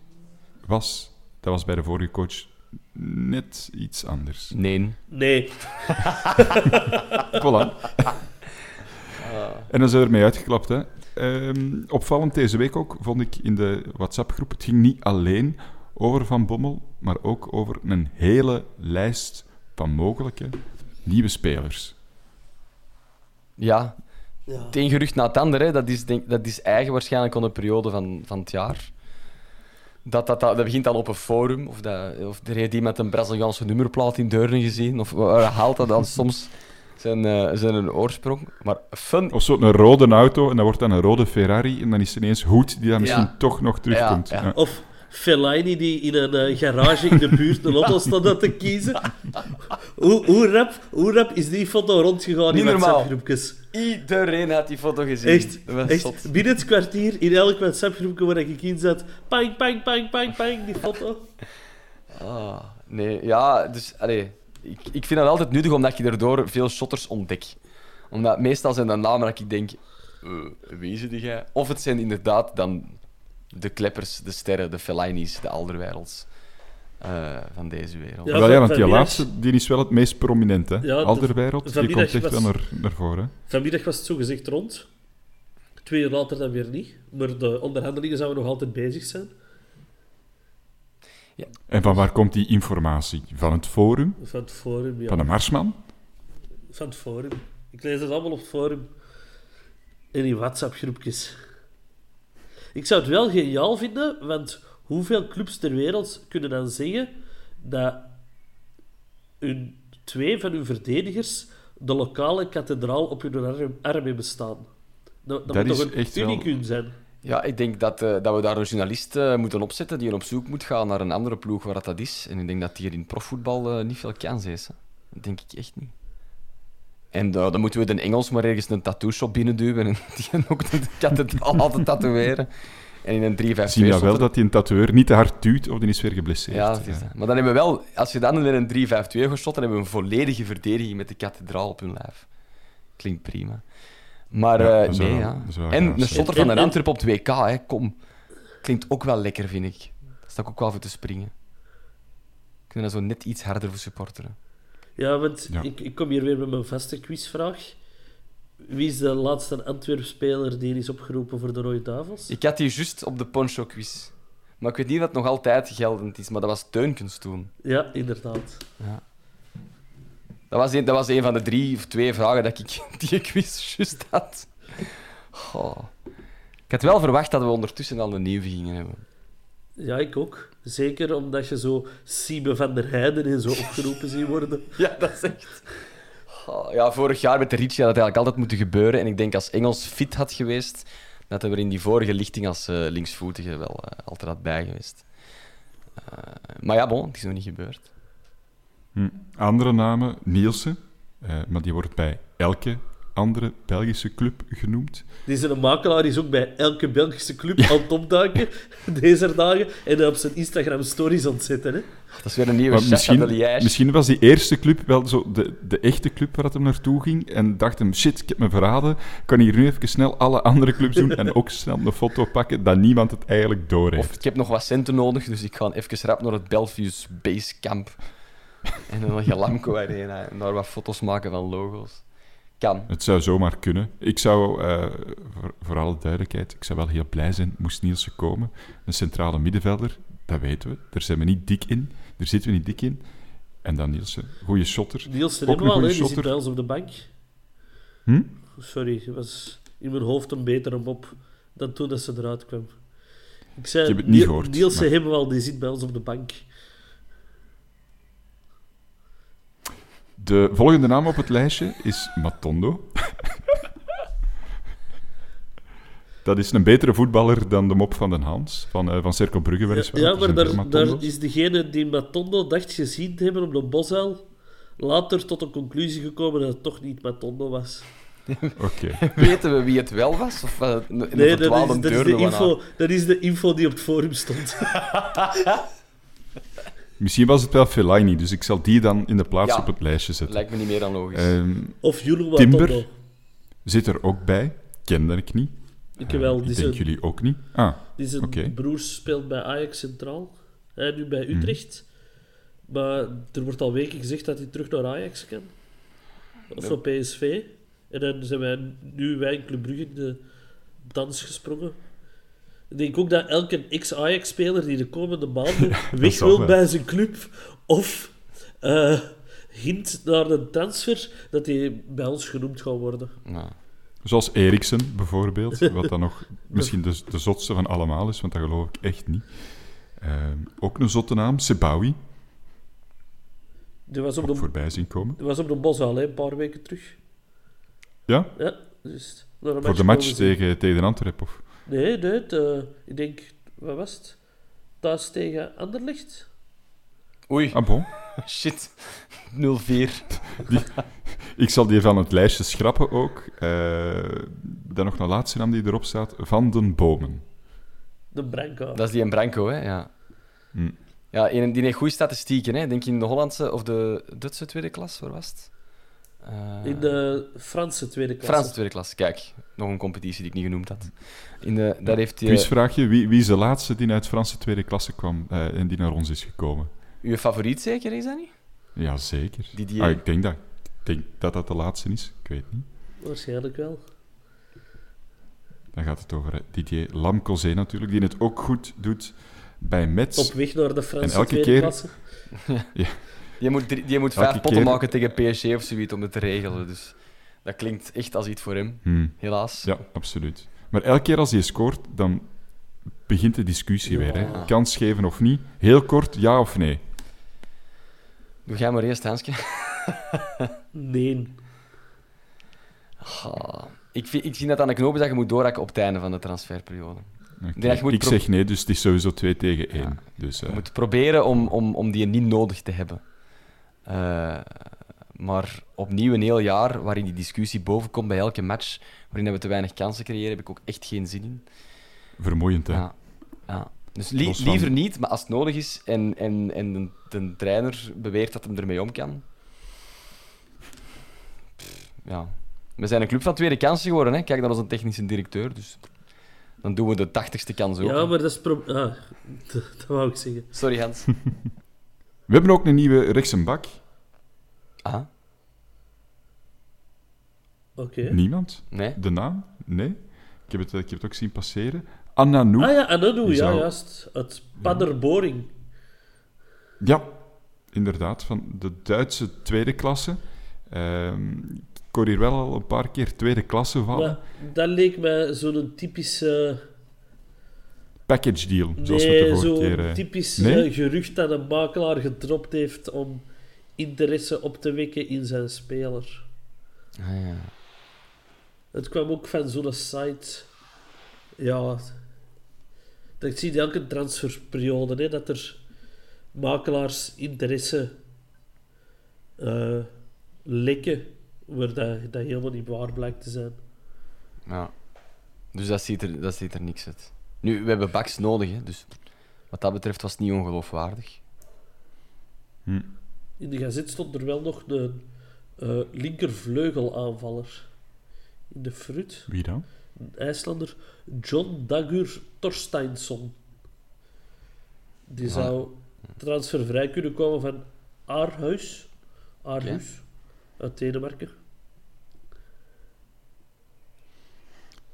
was. Dat was bij de vorige coach net iets anders. Nee. Nee, Voilà. En dan zijn we ermee uitgeklapt. Hè. Ehm, opvallend deze week ook, vond ik in de WhatsApp-groep. Het ging niet alleen over Van Bommel, maar ook over een hele lijst van mogelijke nieuwe spelers. Ja, ja. het een gerucht na het ander, hè. Dat, is, denk, dat is eigen waarschijnlijk aan de periode van, van het jaar. Dat, dat, dat, dat begint dan op een forum, of, dat, of er heeft iemand een Braziliaanse nummerplaat in Deurne gezien, of waar haalt dat dan soms? Zijn, eh, zijn een oorsprong. Maar fun... Of zo'n rode auto en dat wordt dan een rode Ferrari en dan is er ineens Hoed die dan misschien Ja. toch nog terugkomt. Ja, ja. Ja. Of Fellaini die in een eh, garage in de buurt een auto staat aan te kiezen. Hoe, hoe, rap, hoe rap is die foto rondgegaan Niet in. WhatsApp-groepjes? Iedereen had die foto gezien. Echt, echt. Binnen het kwartier, in elk WhatsApp-groepje waar ik in zat, pang, pang, pang, pang, pang, die foto. Ah, nee, ja, dus allee, ik, ik vind het altijd nuttig omdat je daardoor veel shotters ontdekt. Omdat meestal zijn dat namen dat ik denk, eh, wie zit jij? Of het zijn inderdaad dan de kleppers, de sterren, de Fellaini's, de Alderweirelds eh, van deze wereld. Ja, wel, ja, van- want die laatste die is wel het meest prominent. Hè? Ja, de- Alderweireld, die komt echt was- wel naar, naar voren. Vanmiddag was het zogezegd rond. Twee uur later dan weer niet. Maar de onderhandelingen zouden nog altijd bezig zijn. En van waar komt die informatie? Van het forum? Van het forum, ja. Van de Marsman? Van het forum. Ik lees het allemaal op het forum. En in WhatsApp-groepjes. Ik zou het wel geniaal vinden, want hoeveel clubs ter wereld kunnen dan zeggen dat hun, twee van hun verdedigers de lokale kathedraal op hun arm, arm hebben staan? Dat, dat, Dat moet is toch een unicum zijn? Ja, ik denk dat, eh, dat we daar een journalist eh, moeten opzetten die op zoek moet gaan naar een andere ploeg waar dat, dat is. En ik denk dat die er in profvoetbal eh, niet veel kans is. Hè. Dat denk ik echt niet. En dan moeten we de Engels maar ergens een tattoo-shop binnenduwen en die ook de kathedraal laten tatoeëren. En in een 3 5 Zien we wel dat die een tatoeëur niet te hard duwt of die is weer geblesseerd. Ja, dat is dat. Maar dan hebben we wel, als je dan in een 3-5-2 geschot, dan hebben we een volledige verdediging met de kathedraal op hun lijf. Klinkt prima. Maar Ja, eh, dat nee, wel- ja. dat En shotter En- van de Antwerp op het WK, hè, kom. Klinkt ook wel lekker, vind ik. Daar sta ik ook wel voor te springen. Kunnen dat zo net iets harder voor supporteren. Ja, want Ja. Ik, ik kom hier weer met mijn vaste quizvraag. Wie is de laatste Antwerp-speler die is opgeroepen voor de Rode Duivels? Ik had die juist op de poncho quiz. Maar ik weet niet of het nog altijd geldend is, maar dat was Teunkens toen. Ja, inderdaad. Dat was, een, dat was een van de drie of twee vragen dat ik die quiz juist had. Ik had wel verwacht dat we ondertussen al een nieuwe gingen hebben. Ja, ik ook. Zeker omdat je zo Siebe van der Heijden en zo opgeroepen ziet worden. Ja, dat is echt... Oh, ja, vorig jaar met de Ricci had het eigenlijk altijd moeten gebeuren. En ik denk als Engels fit had geweest, dat hij er in die vorige lichting als eh, linksvoetige wel eh, altijd had bij geweest. Eh, maar ja, bon, het is nog niet gebeurd. Hm. Andere namen, Nielsen, eh, maar die wordt bij elke andere Belgische club genoemd. Die is een makelaar, die is ook bij elke Belgische club aan het opduiken deze dagen. En op zijn Instagram stories ontzetten. Hè. Dat is weer een nieuwe misschien, misschien was die eerste club wel zo de, de echte club waar het hem naartoe ging. En dacht hem, shit, ik heb me verraden. Ik kan hier nu even snel alle andere clubs doen en ook snel een foto pakken dat niemand het eigenlijk door heeft. Of ik heb nog wat centen nodig, dus ik ga even rap naar het Belfius Basecamp. En dan nog Lamco Arena en daar wat foto's maken van logo's. Kan. Het zou zomaar kunnen. Ik zou, eh, voor, voor alle duidelijkheid, ik zou wel heel blij zijn moest Nielsen komen. Een centrale middenvelder, dat weten we. Daar zijn we niet dik in. Daar zitten we niet dik in. En dan Nielsen, goede shotter. Niels Ook hebben we al, die zit bij ons op de bank. Hm? Sorry, het was in mijn hoofd een betere mop dan toen dat ze eruit kwam. Ik zei, Je hebt het niet gehoord, Niels maar- hebben we al, die zit bij ons op de bank. De volgende naam op het lijstje is Matondo. Dat is een betere voetballer dan de mop van den Hans, van, eh van Cercle Brugge weliswaar. Ja, maar zijn daar, daar is degene die Matondo dacht gezien te hebben op de bosuil, later tot de conclusie gekomen dat het toch niet Matondo was. Oké. Weten we wie het wel was? Of uh, een Nee, dat is, dat, is de info, dat is de info die op het forum stond. Misschien was het wel Fellaini, dus ik zal die dan in de plaats Ja. op het lijstje zetten. Lijkt me niet meer dan logisch. Ehm, Of Matondo. Timber zit er ook bij. Kende ik niet. Ik heb wel, ik die denk zijn, jullie ook niet. Ah, die zijn oké. Mhm. broer speelt bij Ajax Centraal. Hij nu bij Utrecht. Maar er wordt al weken gezegd dat hij terug naar Ajax kan. Of naar PSV. En dan zijn wij nu, wij in Club Brugge, in de dans gesprongen. Ik denk ook dat elke ex-Ajax-speler die de komende maanden weg wil wel. bij zijn club, of eh, hint naar een transfer, dat hij bij ons genoemd gaat worden. Nou, Zoals Eriksen bijvoorbeeld, wat dan nog misschien de, de zotste van allemaal is, want dat geloof ik echt niet. Ehm, ook een zotte naam, Sebawi. Die was op de, voorbij zien komen. die was op de Boshal, hè, een paar weken terug. Ja, Ja, dus voor de match tegen, tegen Antwerp. Of... Nee, nee, het, eh, ik denk, wat was het? Thuis tegen Anderlecht? Oei, Ah, bon. shit. 0-4. Ik zal die van het lijstje schrappen ook. Eh, dan nog een laatste naam die erop staat. Van den Bomen. De Branco. Dat is die in Branco, hè? Ja. Hm. Ja, een- die heeft goede statistieken, hè? Denk je in de Hollandse of de Duitse tweede klas, waar was het? Eh, In de Franse tweede klasse. Franse tweede klas, kijk. Nog een competitie die ik niet genoemd had. In de, daar heeft hij... Quizvraagje. Wie, wie is de laatste die uit Franse tweede klasse kwam eh, en die naar ons is gekomen? Uw favoriet zeker, is dat niet? Ja, zeker. Didier. Ah, ik denk dat, ik denk dat dat de laatste is. Ik weet niet. Waarschijnlijk wel. Dan gaat het over eh, Didier Lamcozé natuurlijk, die het ook goed doet bij Metz. Op weg naar de Franse En elke tweede keer- klasse. Die moet, drie- die moet vijf potten keer- maken tegen PSG of zoiets om het te regelen. Dus dat klinkt echt als iets voor hem, Hmm. helaas. Ja, absoluut. Maar elke keer als hij scoort, dan begint de discussie weer. Hè. Kans geven of niet. Heel kort, ja of nee. Doe jij maar eerst, Hanske. Nee. Ah, ik, vind, ik zie dat aan de knoop dat je moet doorhakken op het einde van de transferperiode. Je Ik zeg nee, dus het is sowieso 2 tegen 1. Dus, Je eh, moet proberen om, om, om die niet nodig te hebben. Eh, maar opnieuw een heel jaar waarin die discussie bovenkomt bij elke match, waarin we te weinig kansen creëren, heb ik ook echt geen zin in. vermoeiend, hè. Ja, ja. Dus li- Los van- liever niet, maar als het nodig is en, en, en de, de trainer beweert dat hem ermee om kan. Pff, Ja. We zijn een club van tweede kansen geworden. Hè? Kijk naar onze technische directeur. Dus dan doen we de tachtigste kans ook. Ja, maar dat is... Ah, dat, dat wou ik zeggen. Sorry, Hans. We hebben ook een nieuwe rechtsenbak. Ah, Oké. Niemand? nee. De naam? Nee. Ik heb het, ik heb het ook zien passeren. Ananou. Ah ja, Ananu, Die ja, zou- juist. Het Paderboring. Ja, inderdaad. Van de Duitse tweede klasse. Ehm, ik hoor hier wel al een paar keer tweede klasse vallen. Maar dat leek mij zo'n typische... Package deal, zoals we de Nee, vorige zo'n keer... eh, typisch Nee? eh, gerucht dat een makelaar gedropt heeft om interesse op te wekken in zijn speler. Ah, ja. Het kwam ook van zo'n site. Ja. Dat zie je elke transferperiode, hè, dat er makelaars interesse eh, lekken, waar dat, dat helemaal niet waar blijkt te zijn. ja. Dus dat ziet, er, dat ziet er niks uit. Nu, we hebben baks nodig, hè, dus wat dat betreft was het niet ongeloofwaardig. In de gazet stond er wel nog een eh linkervleugelaanvaller. In de fruit. Wie dan? Een IJslander. John Dagur Torsteinsson. Die zou transfervrij kunnen komen van Aarhuis. Aarhus. Uit Denemarken.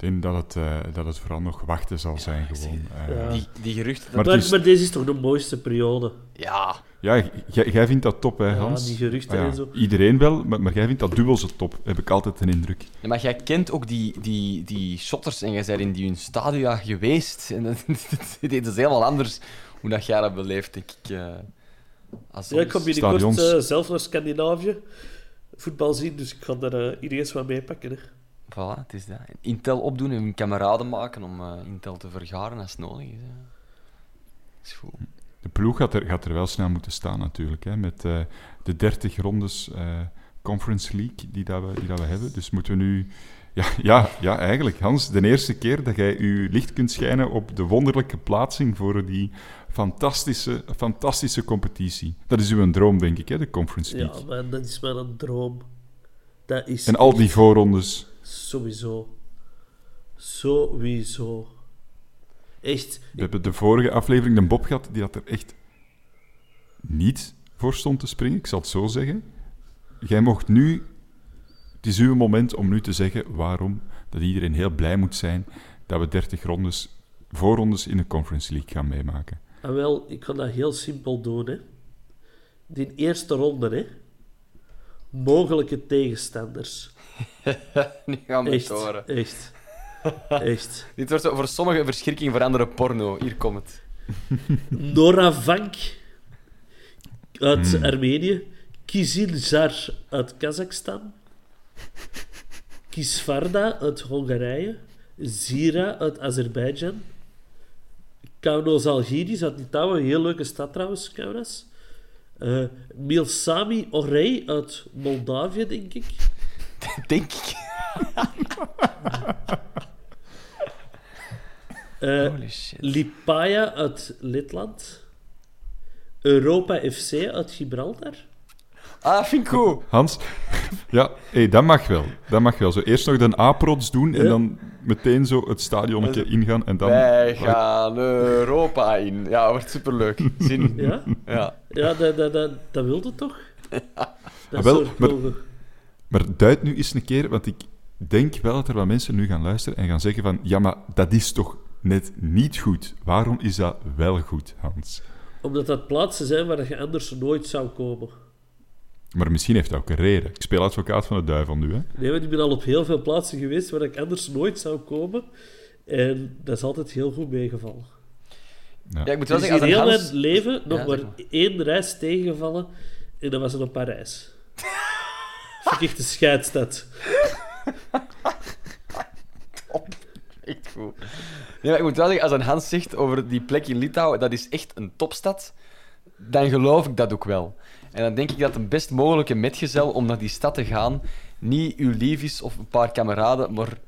Denk dat het, eh, dat het vooral nog wachten zal zijn, gewoon. Eh, Ja. Die, die geruchten... Maar Maar, het is- maar deze is toch de mooiste periode? Ja, Ja, jij vindt dat top, hè, Ja, Hans? die geruchten Ah ja, en zo. Iedereen wel, maar, maar jij vindt dat dubbel zo top, heb ik altijd een indruk. Ja, maar jij kent ook die, die, die shotters en jij bent in die hun stadia geweest. En dat, dit is helemaal anders hoe dat jij dat beleeft, denk ik. eh, als Ja, ik ons. binnenkort zelf naar Scandinavië voetbal zien, dus ik ga daar ineens wat meepakken. hè. Voilà, het is dat. Intel opdoen en kameraden maken om eh, Intel te vergaren als het nodig is. hè. is goed. De ploeg gaat er, gaat er wel snel moeten staan, natuurlijk. Hè, met eh, de 30 rondes eh, Conference League die, dat we, die dat we hebben. Dus moeten we nu. Ja, ja, ja, eigenlijk, Hans, de eerste keer dat jij je licht kunt schijnen op de wonderlijke plaatsing voor die fantastische, fantastische competitie. Dat is uw droom, denk ik, hè, de Conference League. Ja, man, dat is mijn droom. Dat is en al die echt voorrondes. Sowieso. Sowieso. Echt. We hebben de vorige aflevering de Bob gehad, die had er echt niet voor stond te springen, ik zal het zo zeggen. Jij mocht nu, het is uw moment om nu te zeggen waarom dat iedereen heel blij moet zijn dat we 30 rondes, voorrondes in de Conference League gaan meemaken. En wel, ik kan dat heel simpel doen. Hè. Die eerste ronde, hè. Mogelijke tegenstanders. Nu gaan we het Echt. horen. Echt. Echt. Dit wordt zo voor sommigen verschrikking, voor anderen porno. Hier komt het. Nora Vank uit Hmm. Armenië. Kizilzar uit Kazachstan. Kisvarda uit Hongarije. Zira uit Azerbeidzjan. Kaunas Algiris uit Litouwen. Heel leuke stad trouwens, Kaunas. Eh Milsami Orey uit Moldavië, denk ik. Denk ik. Holy shit. Lipaja uit Letland. Europa FC uit Gibraltar. Ah, vind ik goed. Hans, ja, hey, dat mag wel. Dat mag wel. Zo eerst nog de aprots doen en Ja. dan meteen zo het stadionnetje ingaan en dan... Wij gaan Europa in. Ja, wordt superleuk. Zin. Ja, Ja. ja dat, dat, dat, dat wilde toch? Dat Ah, wel, maar-. Maar duid nu eens een keer, want ik denk wel dat er wat mensen nu gaan luisteren en gaan zeggen van ja, maar dat is toch net niet goed. Waarom is dat wel goed, Hans? Omdat dat plaatsen zijn waar je anders nooit zou komen. Maar misschien heeft dat ook een reden. Ik speel advocaat van de duivel nu, hè. Nee, want ik ben al op heel veel plaatsen geweest waar ik anders nooit zou komen. En dat is altijd heel goed meegevallen. ja, ik moet wel Er is zeggen, in als heel een Hans... mijn leven nog Ja, maar één reis tegengevallen. En dat was in Parijs. Vind ik echt een scheidstad. Echt goed. Nee, maar ik moet wel zeggen, als een Hans zegt over die plek in Litouwen, dat is echt een topstad, dan geloof ik dat ook wel. En dan denk ik dat een best mogelijke metgezel om naar die stad te gaan niet uw lief is of een paar kameraden, maar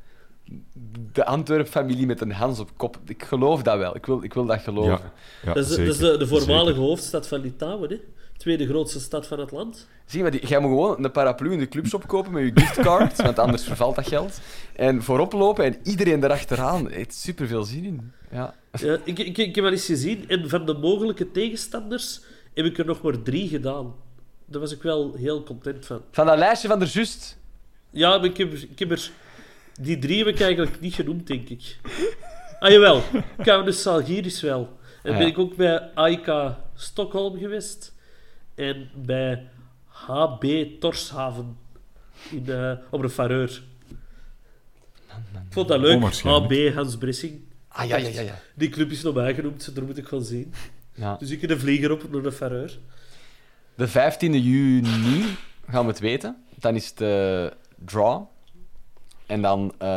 de Antwerp-familie met een Hans op kop. Ik geloof dat wel. Ik wil, ik wil dat geloven. Ja, ja Dat is, zeker, dat is de, de voormalige zeker. hoofdstad van Litouwen, hè? Tweede grootste stad van het land. Zie je, maar die, jij moet gewoon een paraplu in de clubshop kopen met je giftcard, want anders vervalt dat geld. En voorop lopen en iedereen erachteraan. Het heeft super veel zin in. Ja. Ja, ik, ik, ik heb wel eens gezien, en van de mogelijke tegenstanders heb ik er nog maar drie gedaan. Daar was ik wel heel content van. Van dat lijstje van der Just. Ja, maar ik heb, ik heb er... Die drie heb ik eigenlijk niet genoemd, denk ik. Ah, jawel. Kaunas Salgiris wel. En Ah, ben ik ook bij AIK Stockholm geweest. En bij HB Torshaven. In, eh, op de Fareur. Ik vond dat leuk. HB Hans Bressing. Ah, ja, ja, ja. ja. Die club is nog bijgenoemd, daar moet ik gewoon zien. Ja. Dus ik heb een vlieger op naar de Fareur. De 15e juni gaan we het weten. Dan is het eh, draw. En dan eh,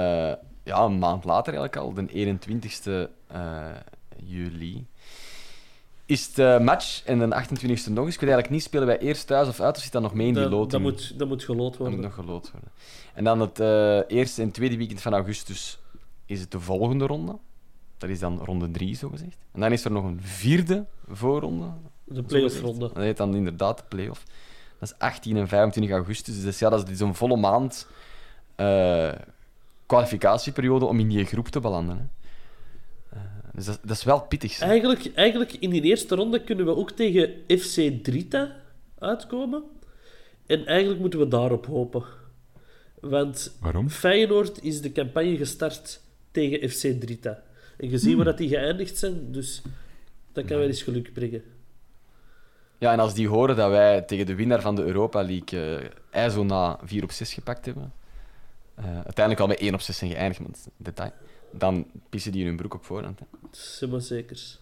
ja, een maand later eigenlijk al, de 21ste eh, juli, is het eh, match. En de 28ste nog eens. Ik weet eigenlijk niet, spelen wij eerst thuis of uit, of zit dat nog mee in die Dat, dat, loting? moet, dat moet gelood Dat worden. moet nog gelood worden. En dan het eerste en tweede weekend van augustus is het de volgende ronde. Dat is dan ronde 3, zo gezegd. En dan is er nog een vierde voorronde. De play-off ronde. Dat heet dan inderdaad de play-off. Dat is 18 en 25 augustus. Dus ja, dat is een volle maand eh, kwalificatieperiode om in die groep te belanden. Hè. Eh, dus dat, dat is wel pittig. zeg. Eigenlijk, eigenlijk in die eerste ronde kunnen we ook tegen FC Drita uitkomen. En eigenlijk moeten we daarop hopen. Want Waarom? Feyenoord is de campagne gestart tegen FC Drita. En je ziet waar dat die geëindigd zijn, dus dat kan wel eens geluk brengen. Ja, en als die horen dat wij tegen de winnaar van de Europa League IJzo na 4 op 6 gepakt hebben, eh, uiteindelijk al met 1 op 6 zijn geëindigd, een detail, dan pissen die in hun broek op voorhand. Hè. Zeg maar zekers.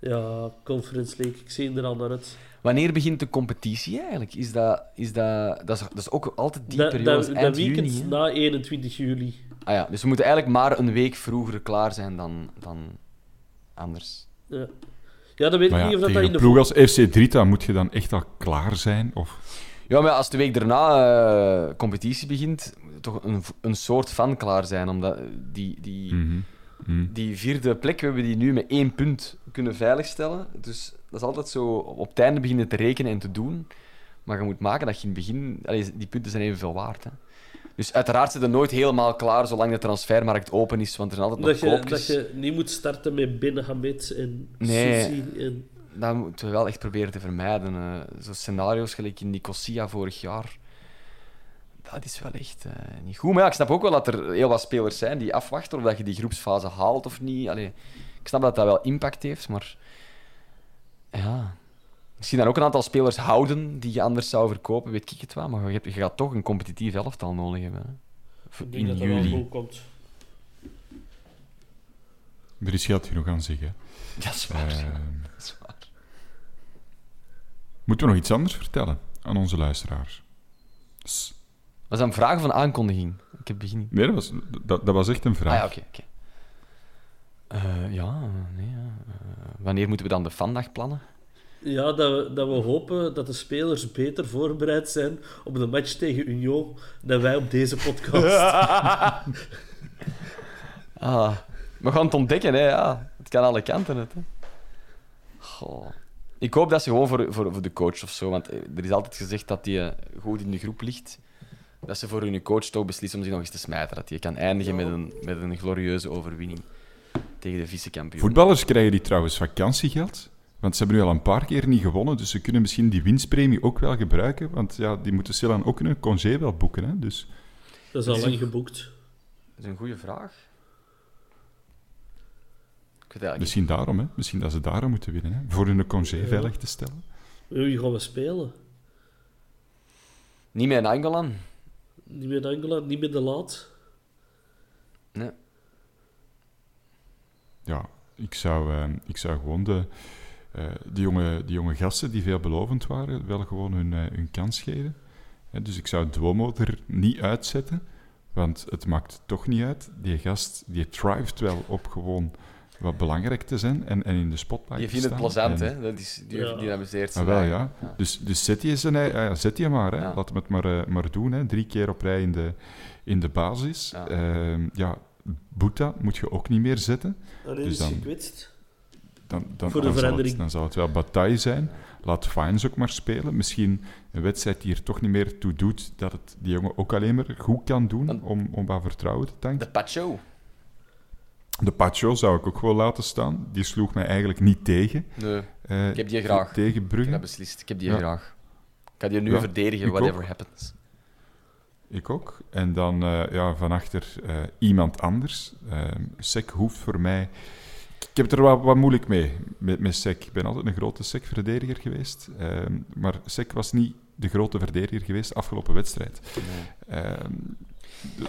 Ja, Conference League, ik zie er al naar uit. Wanneer begint de competitie eigenlijk? Is dat, is dat, dat, is, dat is ook altijd die periode, dat eind weekend juni. na 21 juli. Ah ja, dus we moeten eigenlijk maar een week vroeger klaar zijn dan, dan anders. Ja. ja, dan weet ik ja, niet of dat, tegen dat in een de ploeg als FC Drita moet je dan echt al klaar zijn? Of... Ja, maar als de week daarna eh, competitie begint, toch een, een soort van klaar zijn. Omdat die, die, Mhm. Mhm. die vierde plek, we hebben die nu met één punt kunnen veiligstellen. Dus dat is altijd zo op het einde beginnen te rekenen en te doen. Maar je moet maken dat je in het begin... Allee, die punten zijn evenveel waard. Hè. Dus uiteraard zit er nooit helemaal klaar zolang de transfermarkt open is, want er zijn altijd Dat nog je, koopjes. dat je niet moet starten met Ben Hamed en Nee. Susi en... Dat moeten we wel echt proberen te vermijden. eh. Zo scenario's gelijk in Nicosia vorig jaar. Dat is wel echt eh, niet goed. Maar ja, ik snap ook wel dat er heel wat spelers zijn die afwachten of dat je die groepsfase haalt of niet. Allee, ik snap dat dat wel impact heeft, maar... Ja... Misschien dan ook een aantal spelers houden die je anders zou verkopen, weet ik het wel. Maar je, hebt- je gaat toch een competitief elftal nodig hebben. Hè. Denk In dat dat wel juli. goed komt. Er is geld genoeg aan zich, hè. Dat is waar. Ehm, Dat is waar. Moeten we nog iets anders vertellen aan onze luisteraars? S- Was dat een vraag of een aankondiging? Ik heb begin. Nee, dat was, dat, dat was echt een Ah vraag. ja, oké. oké. Eh, ja, nee. ja. Eh, wanneer moeten we dan de vandaag plannen? Ja, dat we, dat we hopen dat de spelers beter voorbereid zijn op de match tegen Union dan wij op deze podcast. Ah, we gaan het ontdekken, hè. Ja. Het kan alle kanten uit, hè. Goh. Ik hoop dat ze gewoon voor, voor, voor de coach of zo, want eh, er is altijd gezegd dat die eh, goed in de groep ligt. Dat ze voor hun coach toch beslissen om zich nog eens te smijten. Dat hij kan eindigen met een, met een glorieuze overwinning tegen de vice-kampioen. Voetballers krijgen die trouwens vakantiegeld. Want ze hebben nu al een paar keer niet gewonnen, dus ze kunnen misschien die winstpremie ook wel gebruiken. Want ja, die moeten stilaan ook een congé wel boeken. Hè? Dus Dat is al lang geboekt. Dat is een goede vraag. Ik weet eigenlijk misschien daarom, hè? misschien dat ze daarom moeten winnen. Hè? Voor hun congé veilig te stellen. Wie gaan we spelen? niet meer in Angolan. Niet met Angela, niet met de laat. Nee. Ja, ik zou, eh, ik zou gewoon de, die, jonge, die jonge gasten die veelbelovend waren, wel gewoon hun, eh, hun kans geven. Hè, dus ik zou Duomo er niet uitzetten, want het maakt toch niet uit. Die gast die thrived wel op gewoon wat belangrijk te zijn en, en in de spotlight Je te vindt het plezant, hè? Dat is, die, Ja. Ah, wel, ja. Dus, dus zet je ze, nee, ah ja, zet je maar. Hè. Ja. Laat hem het maar, eh, maar doen. Hè. Drie keer op rij in de, in de basis. Ja. Ja. ja, Boeta moet je ook niet meer zetten. Alleen Dus is dan- gekwetst. Dan, dan, Voor de dan, zal het, verandering. dan zal het wel bataille zijn. Laat Fines ook maar spelen. Misschien een wedstrijd die er toch niet meer toe doet dat het die jongen ook alleen maar goed kan doen Dan- om, om wat vertrouwen te tanken. De Pacho. De Pacho zou ik ook wel laten staan. Die sloeg mij eigenlijk niet tegen. Nee, eh, Ik heb die graag. Tegen ik heb Brugge. beslist. Ik heb die Ja. graag. Ik ga die nu Ja, verdedigen, whatever ook. happens. Ik ook. En dan eh, ja, van achter eh, iemand anders. Sek hoeft voor mij... Ik heb het er wat, wat moeilijk mee, met, met Sek. Ik ben altijd een grote Sek-verdediger geweest. Ehm, maar Sek was niet de grote verdediger geweest afgelopen wedstrijd. Ehm,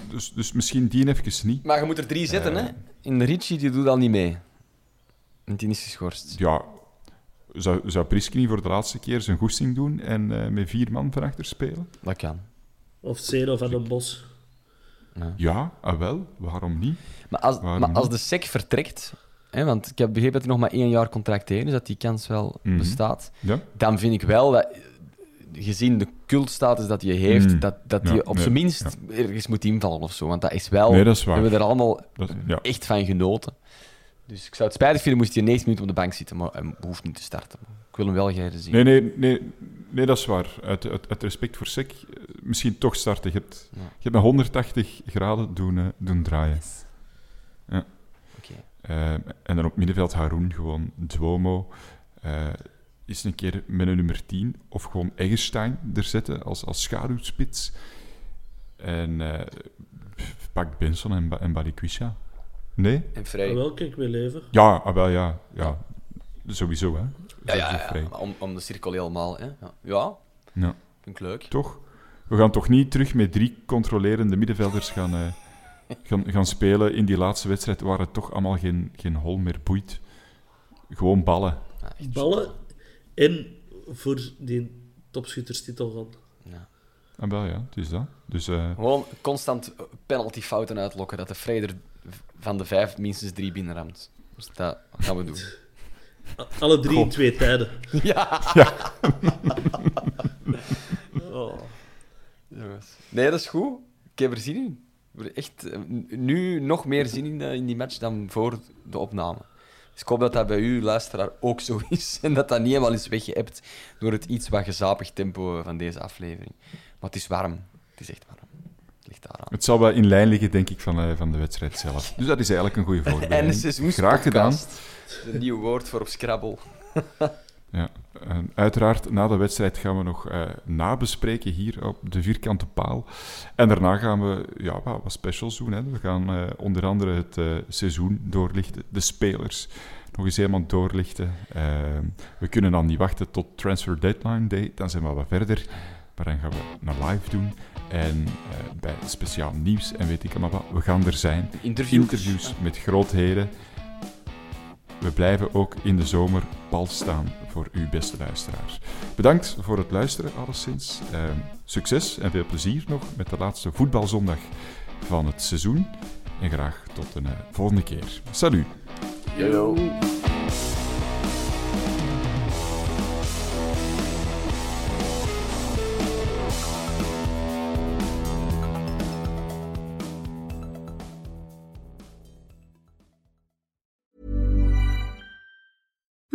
dus, dus misschien die even niet. Maar je moet er drie zetten, Eh. hè? In de Ricci, die doet al niet mee. Want die is geschorst. Ja, zou, zou Priske niet voor de laatste keer zijn goesting doen en eh, met vier man van achter spelen? Dat kan. Of Zeno van den Bos. Ja, ah wel, waarom niet? Maar als, Waarom maar als de SEC vertrekt, hè, want ik heb begrepen dat hij nog maar één jaar contract heeft, dus dat die kans wel Mhm. bestaat, Ja? dan vind ik wel dat, gezien de cultstatus dat hij heeft, Mm. dat, dat Ja, hij op nee, zijn minst ergens moet invallen of zo. Want dat is wel... Nee, dat is waar. We hebben er allemaal Dat, ja. echt van genoten. Dus ik zou het spijtig vinden moest hij 90 minuten op de bank zitten, maar hij hoeft niet te starten. Ik wil hem wel graag zien. Nee, nee, nee, nee, dat is waar. Uit, uit, uit respect voor SEC, eh, misschien toch starten. Je hebt, Ja. je hebt met 180 graden doen, eh, doen draaien. Eh, en dan op middenveld Haroun, gewoon Duomo. eh is een keer met een nummer 10. Of gewoon Eggestein er zetten als, als schaduwspits. En eh, pak Benson en, Ba- en Balikwisha. Nee? En vrij. Wel, kijk, mijn leven. Ja, ah, wel ja. ja. Sowieso, hè. Ja, Om, om de cirkel helemaal. Hè. Ja. ja, Ja. vind ik leuk. Toch? We gaan toch niet terug met drie controlerende middenvelders gaan, eh, gaan, gaan spelen in die laatste wedstrijd waar het toch allemaal geen, geen hol meer boeit. Gewoon ballen. Ja, echt Ballen en voor die topschutterstitel gaan. Ja. Ah, wel ja, het is dat. Dus eh, Gewoon constant penaltyfouten uitlokken, dat de Vrij er van de vijf minstens drie binnenramt. Dus dat gaan we doen. Alle drie in twee tijden. ja. oh. Jongens. Nee, dat is goed. Ik heb er zin in. Echt, eh, nu nog meer zin in, eh, in die match dan voor de opname. Dus ik hoop dat dat bij u, luisteraar, ook zo is. En dat dat niet helemaal is weggeëpt door het iets wat gezapig tempo van deze aflevering. Maar het is warm. Het is echt warm. Het ligt daaraan. het zal wel in lijn liggen, denk ik, van, eh, van de wedstrijd zelf. Dus dat is eigenlijk een goede En de voorbereiding. seizoenspodcast. Graag gedaan. Een nieuw woord voor op Scrabble. Ja, en uiteraard, na de wedstrijd gaan we nog eh, nabespreken hier op de vierkante paal. En daarna gaan we ja, wat, specials doen. Hè. We gaan eh, onder andere het eh, seizoen doorlichten, de spelers nog eens helemaal doorlichten. Eh, we kunnen dan niet wachten tot Transfer Deadline Day, dan zijn we wat verder. Maar dan gaan we een live doen. En bij speciaal nieuws en weet ik allemaal wat, we gaan er zijn. Interviews. Interviews met grootheden. We blijven ook in de zomer pal staan voor uw beste luisteraars. Bedankt voor het luisteren, alleszins. Uh, succes en veel plezier nog met de laatste voetbalzondag van het seizoen. En graag tot een uh, volgende keer. Salut! Yo.